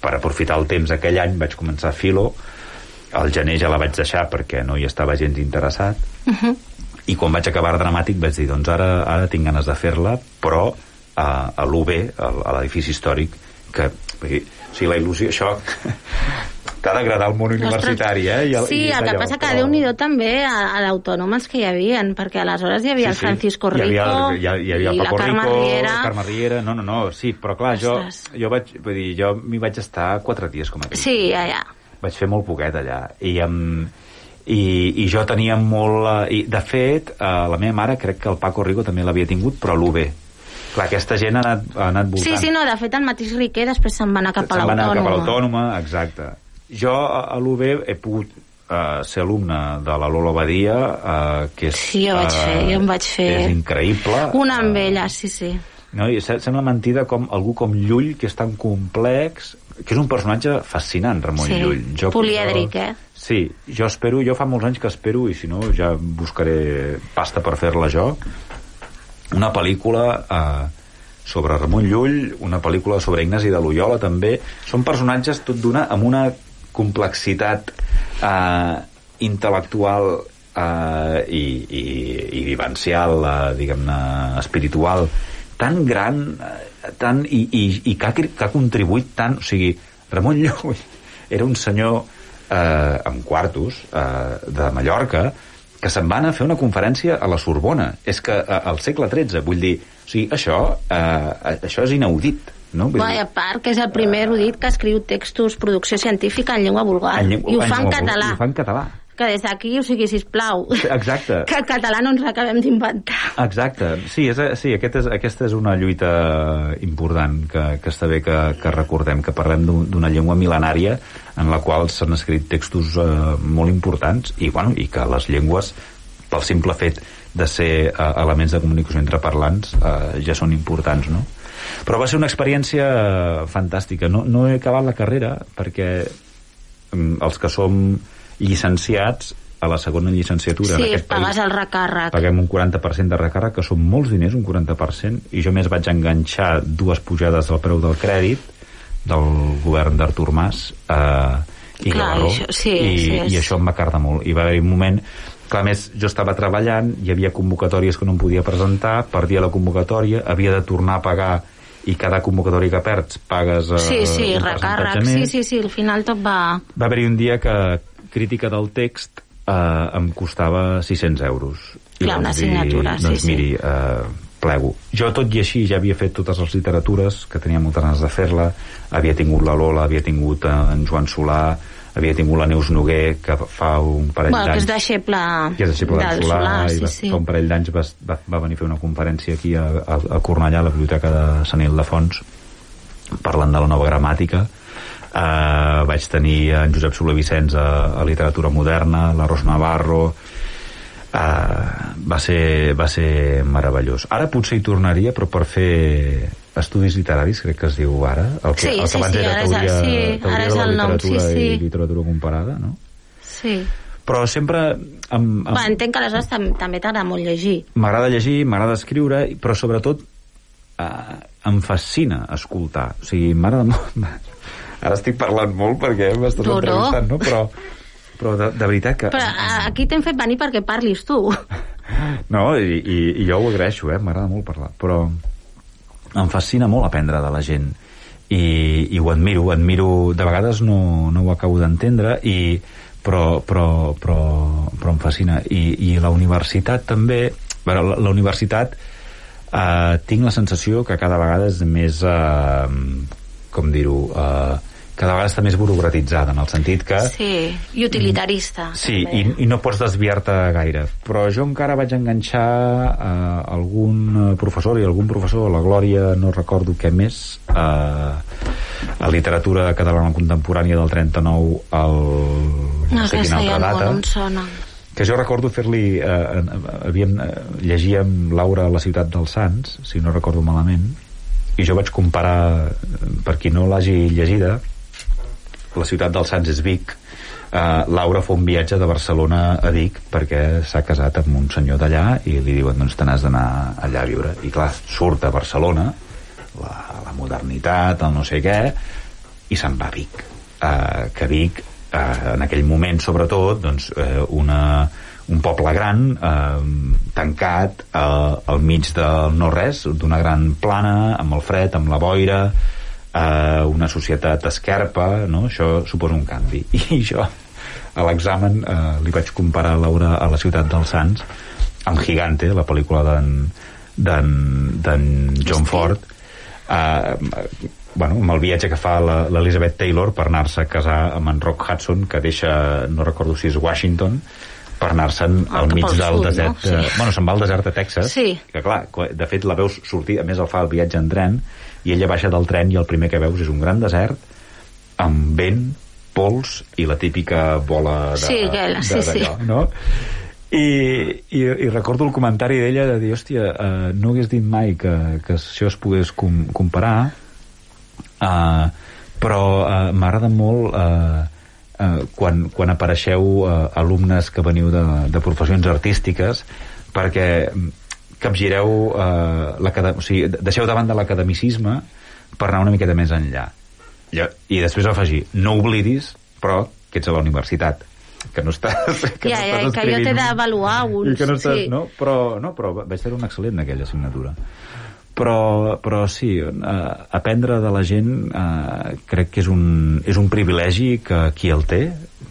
per aprofitar el temps aquell any, vaig començar filo, al gener ja la vaig deixar perquè no hi estava gens interessat, Uh -huh. i quan vaig acabar dramàtic vaig dir, doncs ara, ara tinc ganes de fer-la, però a, a l'UB, a l'edifici històric, que, dir, o sigui, la il·lusió, això t'ha d'agradar el món universitari, eh? I el, sí, i el que allò, passa que però- Déu-n'hi-do també a, a l'autònom els que hi havien, perquè aleshores hi havia el Francisco Rico hi havia, hi havia, hi havia el Paco Carme Rico, Riera. Carme Riera, no, no, no, sí, però clar, jo, Ostres. jo vaig, vull dir, jo m'hi vaig estar quatre dies com a mínim. Sí, ja, ja. Vaig fer molt poquet allà, i, um, i, i jo tenia molt... eh, I, de fet, eh, la meva mare crec que el Paco Rico també l'havia tingut, però a l'UB. Clar, aquesta gent ha anat, ha anat voltant. Sí, sí, no, de fet el mateix Riquer després se'n va anar cap a Se'n va anar cap a l'autònoma. l'autònoma, exacte. Jo a l'UB he pogut uh, ser alumne de la Lola Badia, uh, que és... Sí, jo vaig fer, jo em vaig fer- És increïble. Una amb ella, sí, sí. No? I se- sembla mentida com algú com Llull, que és tan complex, que és un personatge fascinant, Ramon sí. Llull. Jo, Polièdric, jo, eh? Sí, jo espero, jo fa molts anys que espero, i si no ja buscaré pasta per fer-la jo, una pel·lícula eh, sobre Ramon Llull, una pel·lícula sobre Ignasi de Loyola també, són personatges tot d'una amb una complexitat eh, intel·lectual eh, i, i, i vivencial, eh, diguem-ne, espiritual, tan gran eh, tan, i, i, i que, ha, que ha contribuït tant, o sigui, Ramon Llull era un senyor eh, amb quartos eh, de Mallorca que se'n va anar a fer una conferència a la Sorbona. És que al segle XIII, vull dir, o sigui, això, eh, això és inaudit. No? Vull Bé, a part que és el primer erudit que escriu textos, producció científica en llengua vulgar. en llengua- I ho fa en català. I ho fa en català. Que des d'aquí, o sigui, sisplau, Exacte. que el català no ens l'acabem d'inventar. Exacte, sí, és, sí aquest és, aquesta és una lluita important que, que està bé que, que recordem, que parlem d'un- d'una llengua mil·lenària en la qual s'han escrit textos eh, molt importants i, bueno, i que les llengües, pel simple fet de ser eh, elements de comunicació entre parlants, eh, ja són importants, no? Però va ser una experiència fantàstica. No, no he acabat la carrera perquè mm, els que som llicenciats a la segona llicenciatura en Sí, aquest país pagues el recàrrec. paguem un 40% de recàrrec, que són molts diners, un 40%, i jo més vaig enganxar dues pujades del preu del crèdit del govern d'Artur Mas eh, i Clar, Gavarró, això- sí, i, sí, és- i això em va cardar molt. I va haver un moment Clar, més, jo estava treballant, hi havia convocatòries que no em podia presentar, perdia la convocatòria, havia de tornar a pagar i cada convocatòria que perds pagues eh, Sí, sí, un recàrrec, sí, sí, sí, al final tot va... Va haver-hi un dia que crítica del text eh, em costava 600 euros. I Clar, una vaig dir, assignatura, sí, doncs, sí. miri, eh, plego. Jo, tot i així, ja havia fet totes les literatures, que tenia moltes ganes de fer-la. Havia tingut la Lola, havia tingut eh, en Joan Solà, havia tingut la Neus Noguer, que fa un parell Bueno, que és d'anys... deixeble que és deixeble del del Solà, Solà, i sí, va, sí. fa un parell d'anys va, va, va venir a fer una conferència aquí a, a, a Cornellà, a la biblioteca de Sant Ildefons, parlant de la nova gramàtica. Uh, vaig tenir en Josep Soler Vicenç a, a Literatura Moderna, la Ros Navarro... Uh, va, ser, va ser meravellós. Ara potser hi tornaria, però per fer estudis literaris, crec que es diu ara, el que, Sí, el que sí, abans sí, era és teoria, sí, teoria de la el nom, sí, literatura sí. i literatura comparada, no? Sí. Però sempre amb, amb, Va, entenc que aleshores tam també t'agrada molt llegir. M'agrada llegir, m'agrada escriure, però sobretot eh, em fascina escoltar. O sigui, m'agrada molt... Ara estic parlant molt perquè m'estàs No, no. entrevistant, no? Però, però de, de veritat que... Però a- aquí t'hem fet venir perquè parlis tu. No, i, i, i jo ho agraeixo, eh? M'agrada molt parlar. Però em fascina molt aprendre de la gent. I, i ho admiro, ho admiro... De vegades no, no ho acabo d'entendre, i però, però, però, però em fascina. I, I la universitat també... Bueno, la, la universitat uh, tinc la sensació que cada vegada és més uh, com dir-ho uh, cada vegada està més burocratitzada en el sentit que Sí, i utilitarista. Sí, també. i, i no pots desviar-te gaire. Però jo encara vaig enganxar eh, algun eh, professor, i algun professor, la Glòria, no recordo què més, eh, a literatura catalana contemporània del 39 al... No, sé aquesta quina ja altra data, no em sona. que jo recordo fer-li... Eh, eh, havíem, eh, llegíem Laura a la ciutat dels Sants, si no recordo malament, i jo vaig comparar, per qui no l'hagi llegida, la ciutat dels Sants és Vic, uh, Laura fa un viatge de Barcelona a Vic perquè s'ha casat amb un senyor d'allà i li diuen doncs te n'has d'anar allà a viure. I clar, surt a Barcelona la, la modernitat, el no sé què i se'n va a Vic. Uh, que Vic uh, en aquell moment sobretot doncs, uh, una, un poble gran eh, tancat eh, al mig del no-res d'una gran plana, amb el fred, amb la boira eh, una societat esquerpa no? això suposa un canvi. I jo a l'examen eh, li vaig comparar Laura a la ciutat dels Sants amb Gigante, la pel·lícula d'en John Ford. Eh, bueno, amb el viatge que fa la- l'Elizabeth Taylor per anar-se a casar amb en Rock Hudson que deixa, no recordo si és Washington per anar-se'n Ah, al mig del sud, no? desert Sí. eh, bueno, se'n va al desert de Texas Sí. que clar, de fet la veus sortir a més el fa el viatge en tren i ella baixa del tren i el primer que veus és un gran desert amb vent, pols i la típica bola de, Sí, aquella, sí, de, sí. no? I, i, i recordo el comentari d'ella de dir, hòstia, uh, no hagués dit mai que, que això es pogués com, comparar uh, però uh, m'agrada molt uh, uh, quan, quan apareixeu uh, alumnes que veniu de, de professions artístiques perquè mm, capgireu uh, o sigui, deixeu davant de l'academicisme per anar una miqueta més enllà I, després afegir, no oblidis però que ets a la universitat que no estàs, que ja, no ja, estàs que escrivint té un- d'avaluar uns. que no estàs, sí. no? Però, no, però vaig ser un excel·lent en aquella assignatura. Però, però sí, eh, aprendre de la gent eh, crec que és un, és un privilegi que qui el té,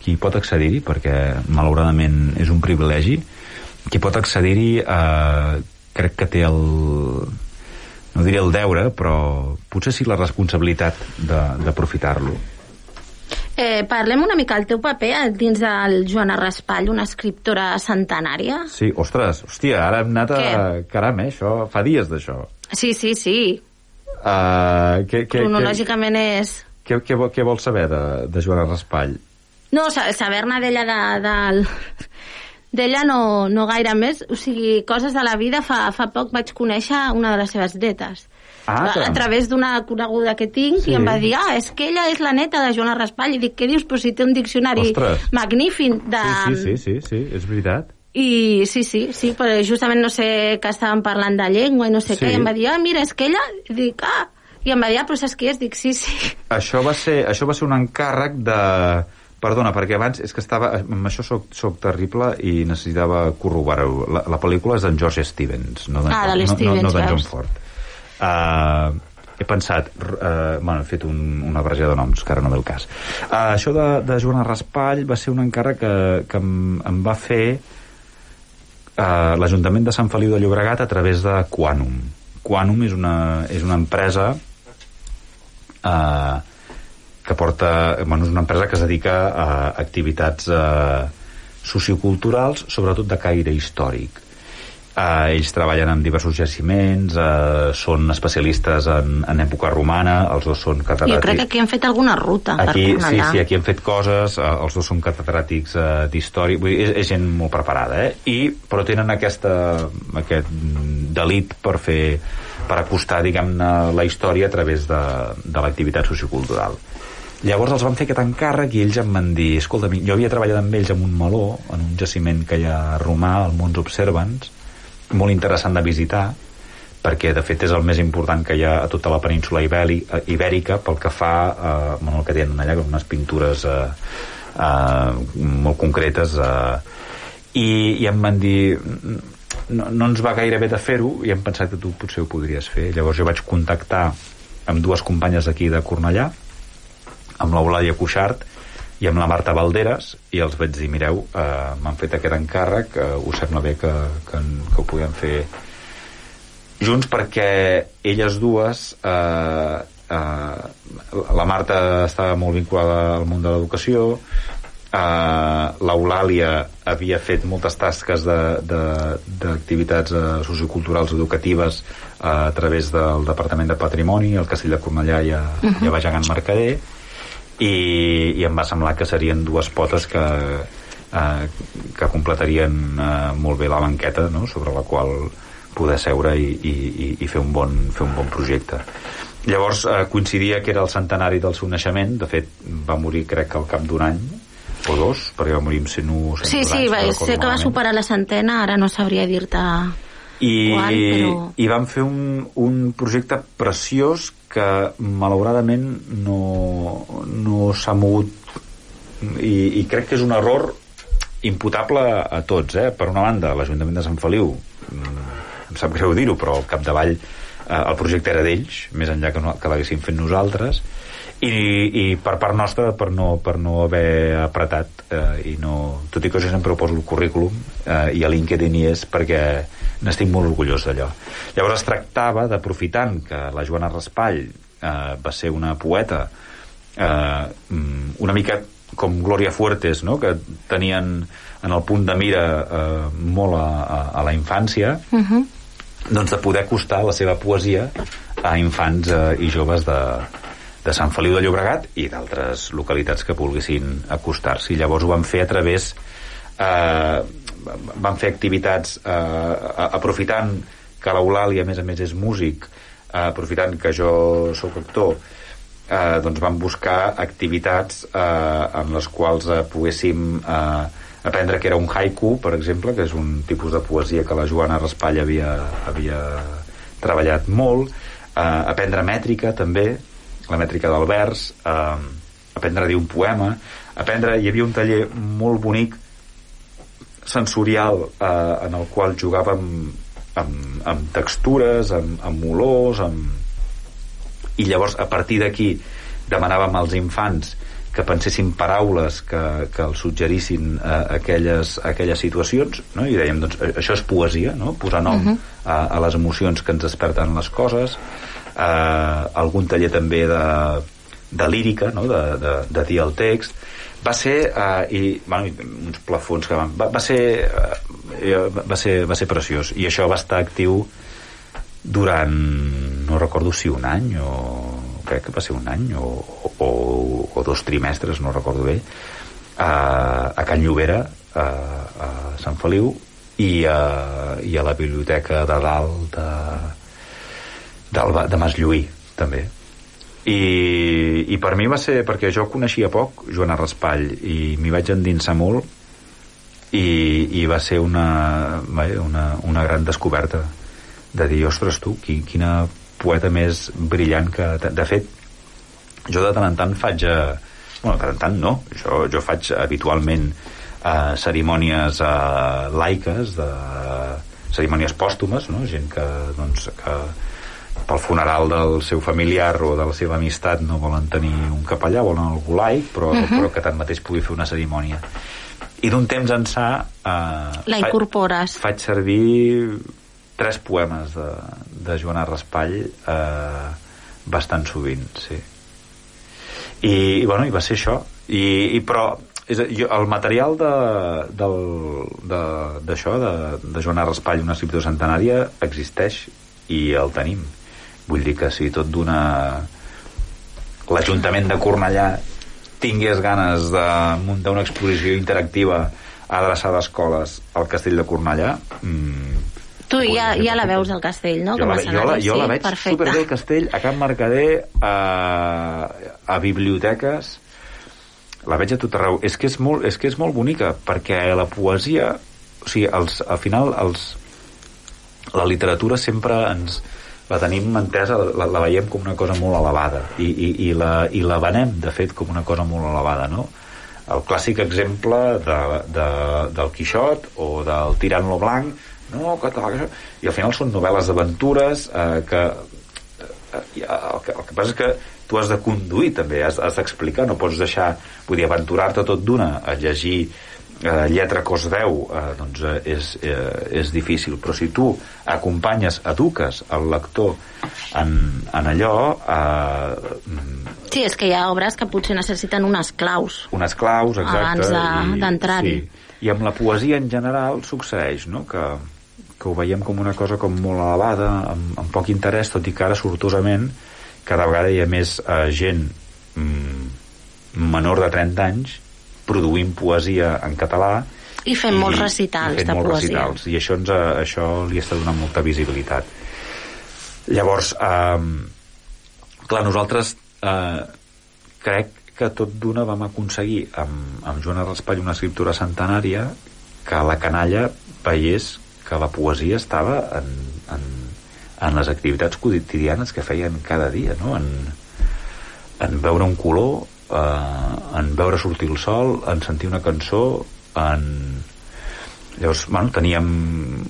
qui pot accedir-hi, perquè malauradament és un privilegi, qui pot accedir-hi eh, crec que té el no diré el deure, però potser sí la responsabilitat d'aprofitar-lo. Eh, parlem una mica del teu paper dins del Joana Raspall, una escriptora centenària. Sí, ostres, hòstia, ara hem anat a... Què? Caram, eh, això, fa dies d'això. Sí, sí, sí. Uh, què, què, Cronològicament és... què, què, què, què vols saber de, de Joana Raspall? No, sa- saber-ne d'ella de, del... D'ella no, no gaire més, o sigui, coses de la vida. Fa, fa poc vaig conèixer una de les seves netes. Ah, a, a través d'una coneguda que tinc Sí. i em va dir, ah, és que ella és la neta de Joana Raspall. I dic, què dius? Però si té un diccionari Ostres. magnífic de... Sí, sí, sí, sí, sí, és veritat. I sí, sí, sí, però justament no sé que estàvem parlant de llengua i no sé Sí. què, i em va dir, ah, mira, és que ella... I dic, ah, i em va dir, ah, però saps qui és? Dic, sí, sí. Això va ser, això va ser un encàrrec de... Perdona, perquè abans és que estava... Amb això soc, soc terrible i necessitava corroborar-ho. La, la pel·lícula és d'en George Stevens, no d'en Ah, de no, no, no John? Ford. Uh, he pensat... Uh, bueno, he fet un, una barreja de noms, que ara no ve el cas. Uh, això de, de Joana Raspall va ser un encàrrec que, que em, em va fer uh, l'Ajuntament de Sant Feliu de Llobregat a través de Quanum. Quanum és una, és una empresa eh, que porta... Bueno, és una empresa que es dedica a activitats eh, socioculturals, sobretot de caire històric. Eh, ells treballen en diversos jaciments, eh, són especialistes en, en època romana, els dos són catedràtics... Jo crec que aquí hem fet alguna ruta Aquí, per sí, sí, aquí hem fet coses, eh, els dos són catedràtics eh, d'història, vull dir, és, és gent molt preparada, eh? I, però tenen aquesta, aquest delit per fer per acostar, diguem-ne, la història a través de, de l'activitat sociocultural. Llavors els van fer aquest encàrrec i ells em van dir, escolta, jo havia treballat amb ells en un meló, en un jaciment que hi ha a Romà, al Mons Observants, molt interessant de visitar, perquè de fet és el més important que hi ha a tota la península ibèli, eh, ibèrica pel que fa eh, bueno, el que tenen allà, unes pintures eh, eh, molt concretes eh, i, i em van dir no, no ens va gaire bé de fer-ho i hem pensat que tu potser ho podries fer. Llavors jo vaig contactar amb dues companyes d'aquí de Cornellà amb l'Eulàlia Cuixart i amb la Marta Valderes i els vaig dir, mireu, eh, m'han fet aquest encàrrec eh, us sembla bé que, que, que ho puguem fer junts perquè elles dues eh, eh, la Marta estava molt vinculada al món de l'educació eh, l'Eulàlia havia fet moltes tasques d'activitats eh, socioculturals educatives eh, a través del Departament de Patrimoni el Castell de Cornellà i a, Mhm. i a Baix Mercader i, i em va semblar que serien dues potes que, eh, que completarien eh, molt bé la banqueta no? sobre la qual poder seure i, i, i- fer, un bon, fer un bon projecte. Llavors eh, coincidia que era el centenari del seu naixement. De fet va morir crec que al cap d'un any o dos, perquè va morir amb 101 o 102 Sí, sí, anys, va, sé que va superar la centena, ara no sabria dir-te... I, Quan, però- i vam fer un, un projecte preciós que malauradament no, no s'ha mogut i, i crec que és un error imputable a tots eh? per una banda l'Ajuntament de Sant Feliu mm, em sap greu dir-ho però al capdavall eh, el projecte era d'ells més enllà que, no, que l'haguéssim fet nosaltres i, i per part nostra per no, per no haver apretat eh, i no, tot i que jo sempre ho poso el currículum eh, i a LinkedIn hi és perquè n'estic molt orgullós d'allò llavors es tractava d'aprofitant que la Joana Raspall eh, va ser una poeta eh, mm, una mica com Gloria Fuertes no? que tenien en el punt de mira eh, molt a, a, a la infància Uh -huh. doncs de poder acostar la seva poesia a infants eh, i joves de, de Sant Feliu de Llobregat i d'altres localitats que volguessin acostar-s'hi. Llavors ho van fer a través... Eh, van fer activitats eh, aprofitant que l'Eulàlia, a més a més, és músic, eh, aprofitant que jo sóc actor, eh, doncs vam buscar activitats eh, en les quals eh, poguéssim eh, aprendre que era un haiku, per exemple, que és un tipus de poesia que la Joana Raspall havia, havia treballat molt, eh, aprendre mètrica també, la mètrica del vers, eh, aprendre a dir un poema, aprendre, hi havia un taller molt bonic sensorial eh, en el qual jugàvem amb, amb textures, amb, amb olors, amb... i llavors a partir d'aquí demanàvem als infants que pensessin paraules que, que els suggerissin eh, aquelles, aquelles situacions no? i dèiem, doncs, això és poesia no? posar nom Mhm. a, a les emocions que ens desperten les coses eh, algun taller també de, de lírica no? de, de, de dir el text va ser eh, i, bueno, uns plafons que van, va, va ser eh, va ser, va ser preciós i això va estar actiu durant no recordo si un any o crec que va ser un any o, o, o dos trimestres, no recordo bé a, a Can Llobera a, a Sant Feliu i a, i a la biblioteca de dalt de, de, de Mas Lluí també i, i per mi va ser perquè jo coneixia poc Joana Raspall i m'hi vaig endinsar molt i, i va ser una, una, una gran descoberta de dir, ostres tu, qui, quina poeta més brillant que... De fet, jo de tant en tant faig... Eh, bueno, de tant en tant no, jo, jo faig habitualment eh, cerimònies eh, laiques, de, cerimònies pòstumes, no? gent que, doncs, que pel funeral del seu familiar o de la seva amistat no volen tenir un capellà, volen algú laic, però, uh Mhm. -huh. però que tanmateix pugui fer una cerimònia. I d'un temps ençà... Eh, La fa- incorpores. faig servir tres poemes de, de Joana Raspall eh, bastant sovint, sí. I, i bueno, i va ser això. I, i però és, jo, el material de- del- de- d'això, de, de, de Joana Raspall, una escriptora centenària, existeix i el tenim. Vull dir que si tot d'una... l'Ajuntament de Cornellà tingués ganes de muntar una exposició interactiva adreçada a escoles al Castell de Cornellà mm, Tu ja, ja la veus al castell, no? jo, Com la, jo, la, jo sí? la veig Perfecte. superbé al castell, a Can Mercader, a, a biblioteques, la veig a tot arreu. És que és molt, és que és molt bonica, perquè la poesia, o sigui, els, al final, els, la literatura sempre ens la tenim entesa, la, la veiem com una cosa molt elevada i, i, i, la, i la venem, de fet, com una cosa molt elevada, no? El clàssic exemple de, de, del Quixot o del Tirant lo Blanc, no, que això... i al final són novel·les d'aventures eh, que, eh, i el que el que passa és que tu has de conduir també, has, has d'explicar, no pots deixar vull dir, aventurar-te tot d'una a llegir eh, lletra cos veu eh, doncs eh, és, eh, és difícil però si tu acompanyes, eduques el lector en, en allò eh, Sí, és que hi ha obres que potser necessiten unes claus. unes claus exacte, Abans de- d'entrar-hi. sí. i amb la poesia en general succeeix no? que, que ho veiem com una cosa com molt elevada amb, amb poc interès, tot i que ara sortosament cada vegada hi ha més eh, gent mm, menor de 30 anys produint poesia en català I fent molts recitals i fent de molts poesia. recitals i això, ens, eh, això li està donant molta visibilitat llavors eh, clar, nosaltres eh, crec que tot d'una vam aconseguir amb, amb Joana Raspall una escriptura centenària que la canalla veiés que la poesia estava en, en, en les activitats quotidianes que feien cada dia no? en, en veure un color eh, en veure sortir el sol en sentir una cançó en, llavors bueno, teníem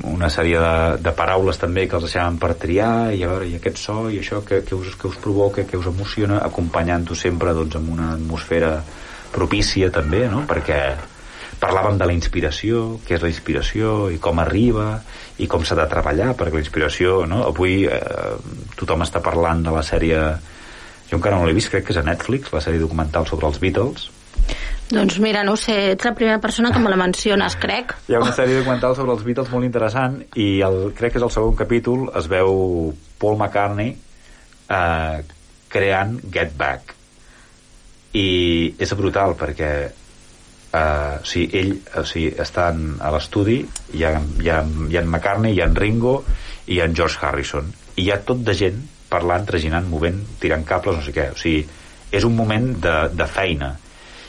una sèrie de, de paraules també que els deixàvem per triar i a veure, i aquest so i això que, que, us, que us provoca, que us emociona acompanyant-ho sempre doncs, amb una atmosfera propícia també no? perquè parlàvem de la inspiració, què és la inspiració i com arriba i com s'ha de treballar perquè la inspiració, no? avui eh, tothom està parlant de la sèrie jo encara no l'he vist, crec que és a Netflix la sèrie documental sobre els Beatles. Doncs mira, no sé, ets la primera persona que me la menciones, crec. Hi ha una sèrie documental sobre els Beatles molt interessant i el, crec que és el segon capítol es veu Paul McCartney eh, creant Get Back. I és brutal perquè eh, o sigui, ell o sigui, estan a l'estudi hi ha, hi, ha, hi ha en McCartney, hi ha en Ringo i hi ha en George Harrison. I hi ha tot de gent parlant, traginant, movent tirant cables, no sé què. O sigui, és un moment de, de feina.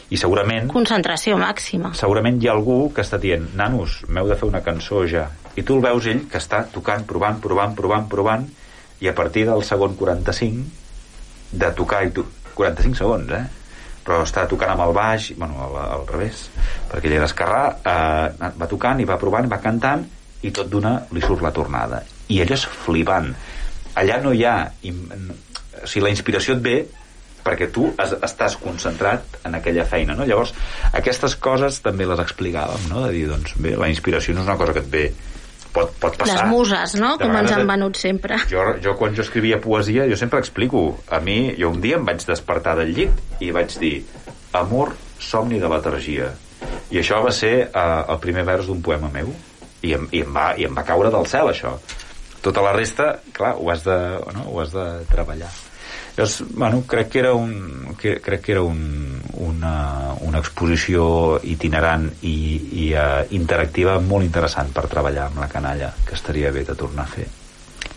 I segurament Concentració màxima. segurament hi ha algú que està dient nanos, m'heu de fer una cançó ja. I tu el veus ell que està tocant, provant, provant, provant, provant i a partir del segon 45 de tocar i to 45 segons, eh? però està tocant amb el baix, bueno, al, al revés perquè ell era esquerrà eh, va tocant i va provant, va cantant i tot d'una li surt la tornada. I allò és flipant allà no hi ha im- si la inspiració et ve perquè tu es, estàs concentrat en aquella feina, no? Llavors, aquestes coses també les explicàvem, no? De dir, doncs, bé, la inspiració no és una cosa que et ve pot, pot passar. Les muses, no? De Com ens han venut sempre. jo, jo quan jo escrivia poesia jo sempre explico a mi, jo un dia em vaig despertar del llit i vaig dir amor, somni de letargia i això va ser uh, el primer vers d'un poema meu i em, i, em va, i em va caure del cel això tota la resta, clar, ho has de, no? ho has de treballar Llavors, bueno, crec que era un, que, crec que era un, una, una exposició itinerant i, i uh, interactiva molt interessant per treballar amb la canalla que estaria bé de tornar a fer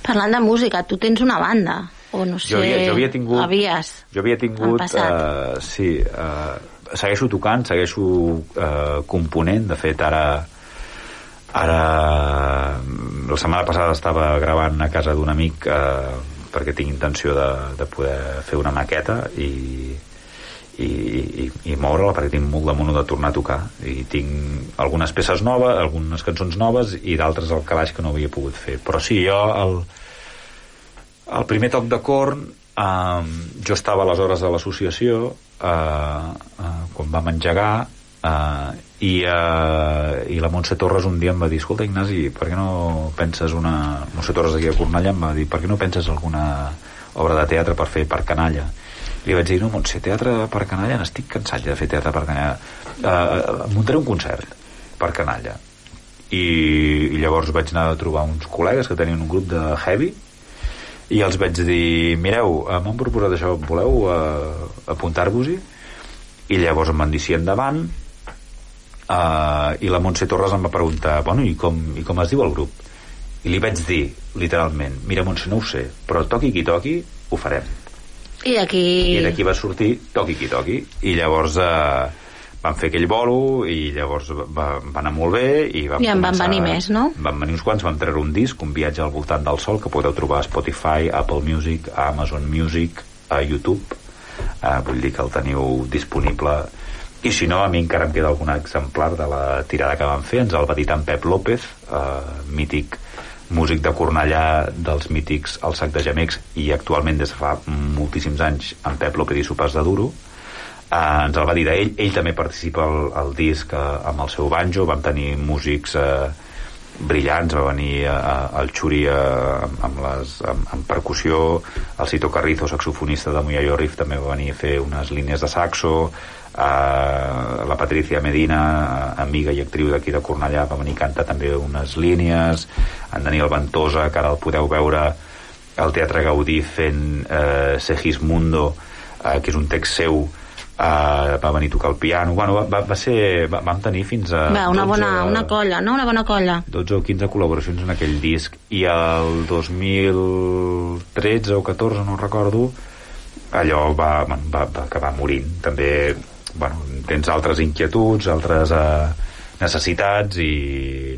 Parlant de música, tu tens una banda, o no sé... jo havia, jo havia tingut Havies. jo havia tingut uh, sí, uh, segueixo tocant segueixo uh, component de fet ara ara la setmana passada estava gravant a casa d'un amic uh, perquè tinc intenció de, de poder fer una maqueta i, i, i, i moure'la perquè tinc molt de mono de tornar a tocar. I tinc algunes peces noves algunes cançons noves i d'altres al calaix que no havia pogut fer. Però sí, jo el, el primer toc de corn eh, jo estava aleshores a l'associació eh, eh, quan vam engegar eh, i, eh, i la Montse Torres un dia em va dir escolta Ignasi, per què no penses una... Montse Torres d'aquí a Cornellà em va dir per què no penses alguna obra de teatre per fer per canalla? Li vaig dir, no Montse, teatre per canalla n'estic cansat de fer teatre per canalla. Eh, muntaré un concert per canalla. I, i llavors vaig anar a trobar uns col·legues que tenien un grup de heavy i els vaig dir mireu, eh, m'han proposat això voleu eh, apuntar-vos-hi? I llavors em van dir sí endavant uh, i la Montse Torres em va preguntar bueno, i com, i com es diu el grup? I li vaig dir literalment mira Montse no ho sé, però toqui qui toqui ho farem. I d'aquí... i d'aquí va sortir Toqui qui toqui. I llavors eh, van fer aquell bolo i llavors va, va anar molt bé i, vam I en van començar- venir més, no? van venir uns quants, vam treure un disc un viatge al voltant del sol que podeu trobar a Spotify, Apple Music, a Amazon Music a YouTube. Eh, vull dir que el teniu disponible i si no, a mi encara em queda algun exemplar de la tirada que vam fer, ens el va dir en Pep López eh, mític músic de Cornellà dels mítics El Sac de Gemecs i actualment des de fa moltíssims anys en Pep López i Sopars de Duro. Eh, ens el va dir d'ell, ell també participa al, al disc eh, amb el seu banjo, vam tenir músics eh, brillants, va venir eh, el Xuri eh, amb, les, amb, amb percussió, el Cito Carrizo, saxofonista de Moyayo Riff, també va venir a fer unes línies de saxo, eh, la Patricia Medina, amiga i actriu d'aquí de Cornellà, va venir a cantar també unes línies, en Daniel Ventosa, que ara el podeu veure al Teatre Gaudí fent eh, Segismundo, eh, que és un text seu, eh, va venir a tocar el piano, bueno, va, va, va ser, va, vam tenir fins a... Va, una 12 bona, una colla, no? Una bona colla. 12 o 15 col·laboracions en aquell disc i el 2013 o 14 no recordo allò va, va, va acabar morint també bueno, tens altres inquietuds altres eh, necessitats i,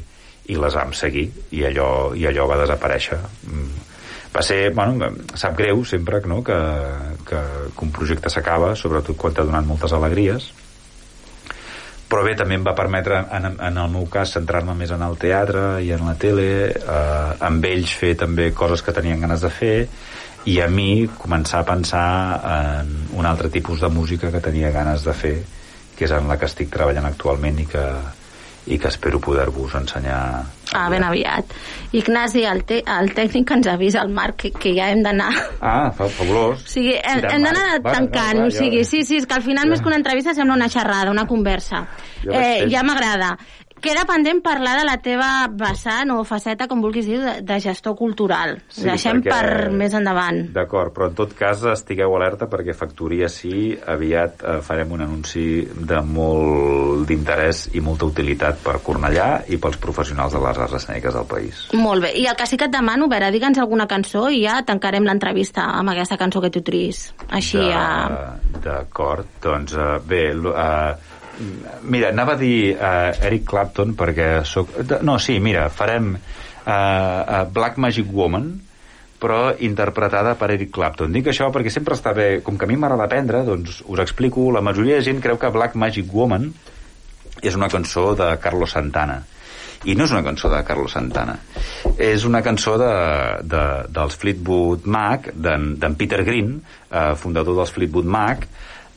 i les vam seguir. I allò, i allò va desaparèixer. Mm. va ser, bueno, sap greu sempre no, que, que, que un projecte s'acaba sobretot quan t'ha donat moltes alegries. Però bé, també em va permetre en, en el meu cas centrar-me més en el teatre i en la tele eh, amb ells fer també coses que tenien ganes de fer i a mi començar a pensar en un altre tipus de música que tenia ganes de fer que és en la que estic treballant actualment i que, i que espero poder-vos ensenyar Ah, ben aviat. Ignasi, el, te el tècnic ens avisa, el Marc, que, que ja hem d'anar... Ah, fa- fabulós. O sigui, hem, Sí, hem d'anar tancant, va, va, o sigui, ja- sí, sí, és que al final Ja. més que una entrevista sembla una xerrada, una conversa. Ja Eh, ja m'agrada. Queda pendent parlar de la teva vessant o faceta, com vulguis dir, de, de gestor cultural. Sí, Deixem perquè- per més endavant. D'acord, però en tot cas estigueu alerta perquè Factoria sí, aviat eh, farem un anunci de molt d'interès i molta utilitat per Cornellà i pels professionals de les arts escèniques del país. Molt bé. I el que sí que et demano, a veure, digue'ns alguna cançó i ja tancarem l'entrevista amb aquesta cançó que tu tris. Així De- a... D'acord, doncs eh, bé, eh, mira, anava a dir eh, Eric Clapton perquè soc... No, sí, mira, farem eh, eh, Black Magic Woman però interpretada per Eric Clapton. Dic això perquè sempre està bé, com que a mi m'agrada aprendre, doncs us explico, la majoria de gent creu que Black Magic Woman és una cançó de Carlos Santana i no és una cançó de Carlos Santana és una cançó de, de, dels Fleetwood Mac d'en Peter Green eh, fundador dels Fleetwood Mac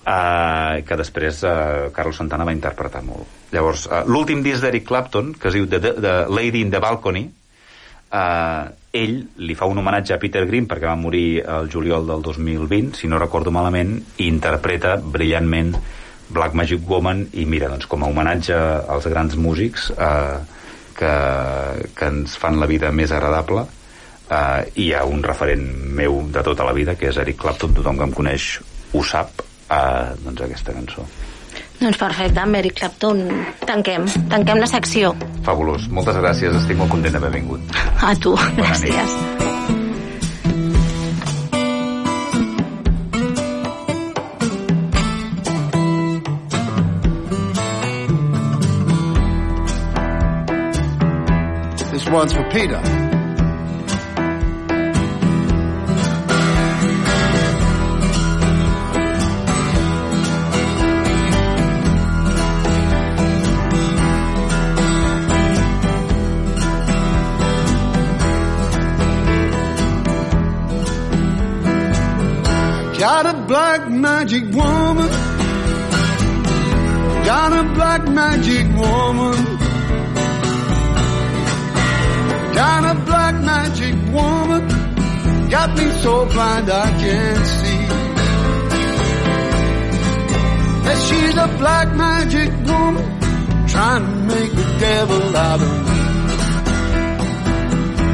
eh, que després eh, Carlos Santana va interpretar molt. Llavors, eh, l'últim disc d'Eric Clapton que es diu The, The, Lady in the Balcony eh, ell li fa un homenatge a Peter Green perquè va morir el juliol del 2020 si no recordo malament i interpreta brillantment Black Magic Woman i mira, doncs com a homenatge als grans músics eh, que, que ens fan la vida més agradable eh, hi ha un referent meu de tota la vida que és Eric Clapton, tothom que em coneix ho sap, eh, doncs aquesta cançó Doncs perfecte, amb Eric Clapton tanquem, tanquem la secció. fabulós, moltes gràcies, estic molt content d'haver vingut A tu, Bona nit. gràcies. This one's for Peter. Got a black magic woman. Got a black magic woman. Got a black magic woman. Got me so blind I can't see. That she's a black magic woman. Trying to make the devil out of me.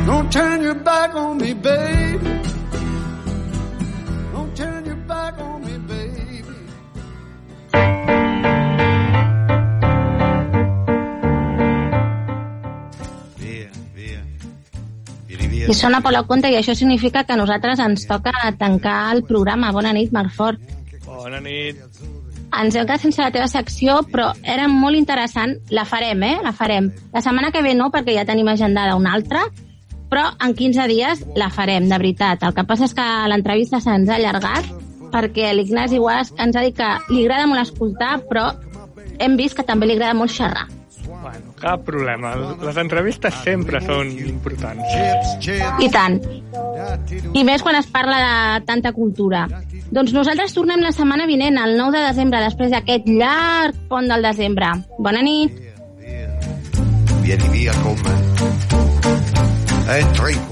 Don't turn your back on me, baby. I sona Paula Conte i això significa que a nosaltres ens toca tancar el programa. Bona nit, Marc Fort. Bona nit. Ens hem quedat sense la teva secció, però era molt interessant. La farem, eh? La farem. La setmana que ve no, perquè ja tenim agendada una altra, però en 15 dies la farem, de veritat. El que passa és que l'entrevista se'ns ha allargat perquè l'Ignasi Guas ens ha dit que li agrada molt escoltar, però hem vist que també li agrada molt xerrar. Cap problema. Les entrevistes sempre són importants. I tant. I més quan es parla de tanta cultura. Doncs nosaltres tornem la setmana vinent, el 9 de desembre, després d'aquest llarg pont del desembre. Bona nit. Vieni via con me. Entra in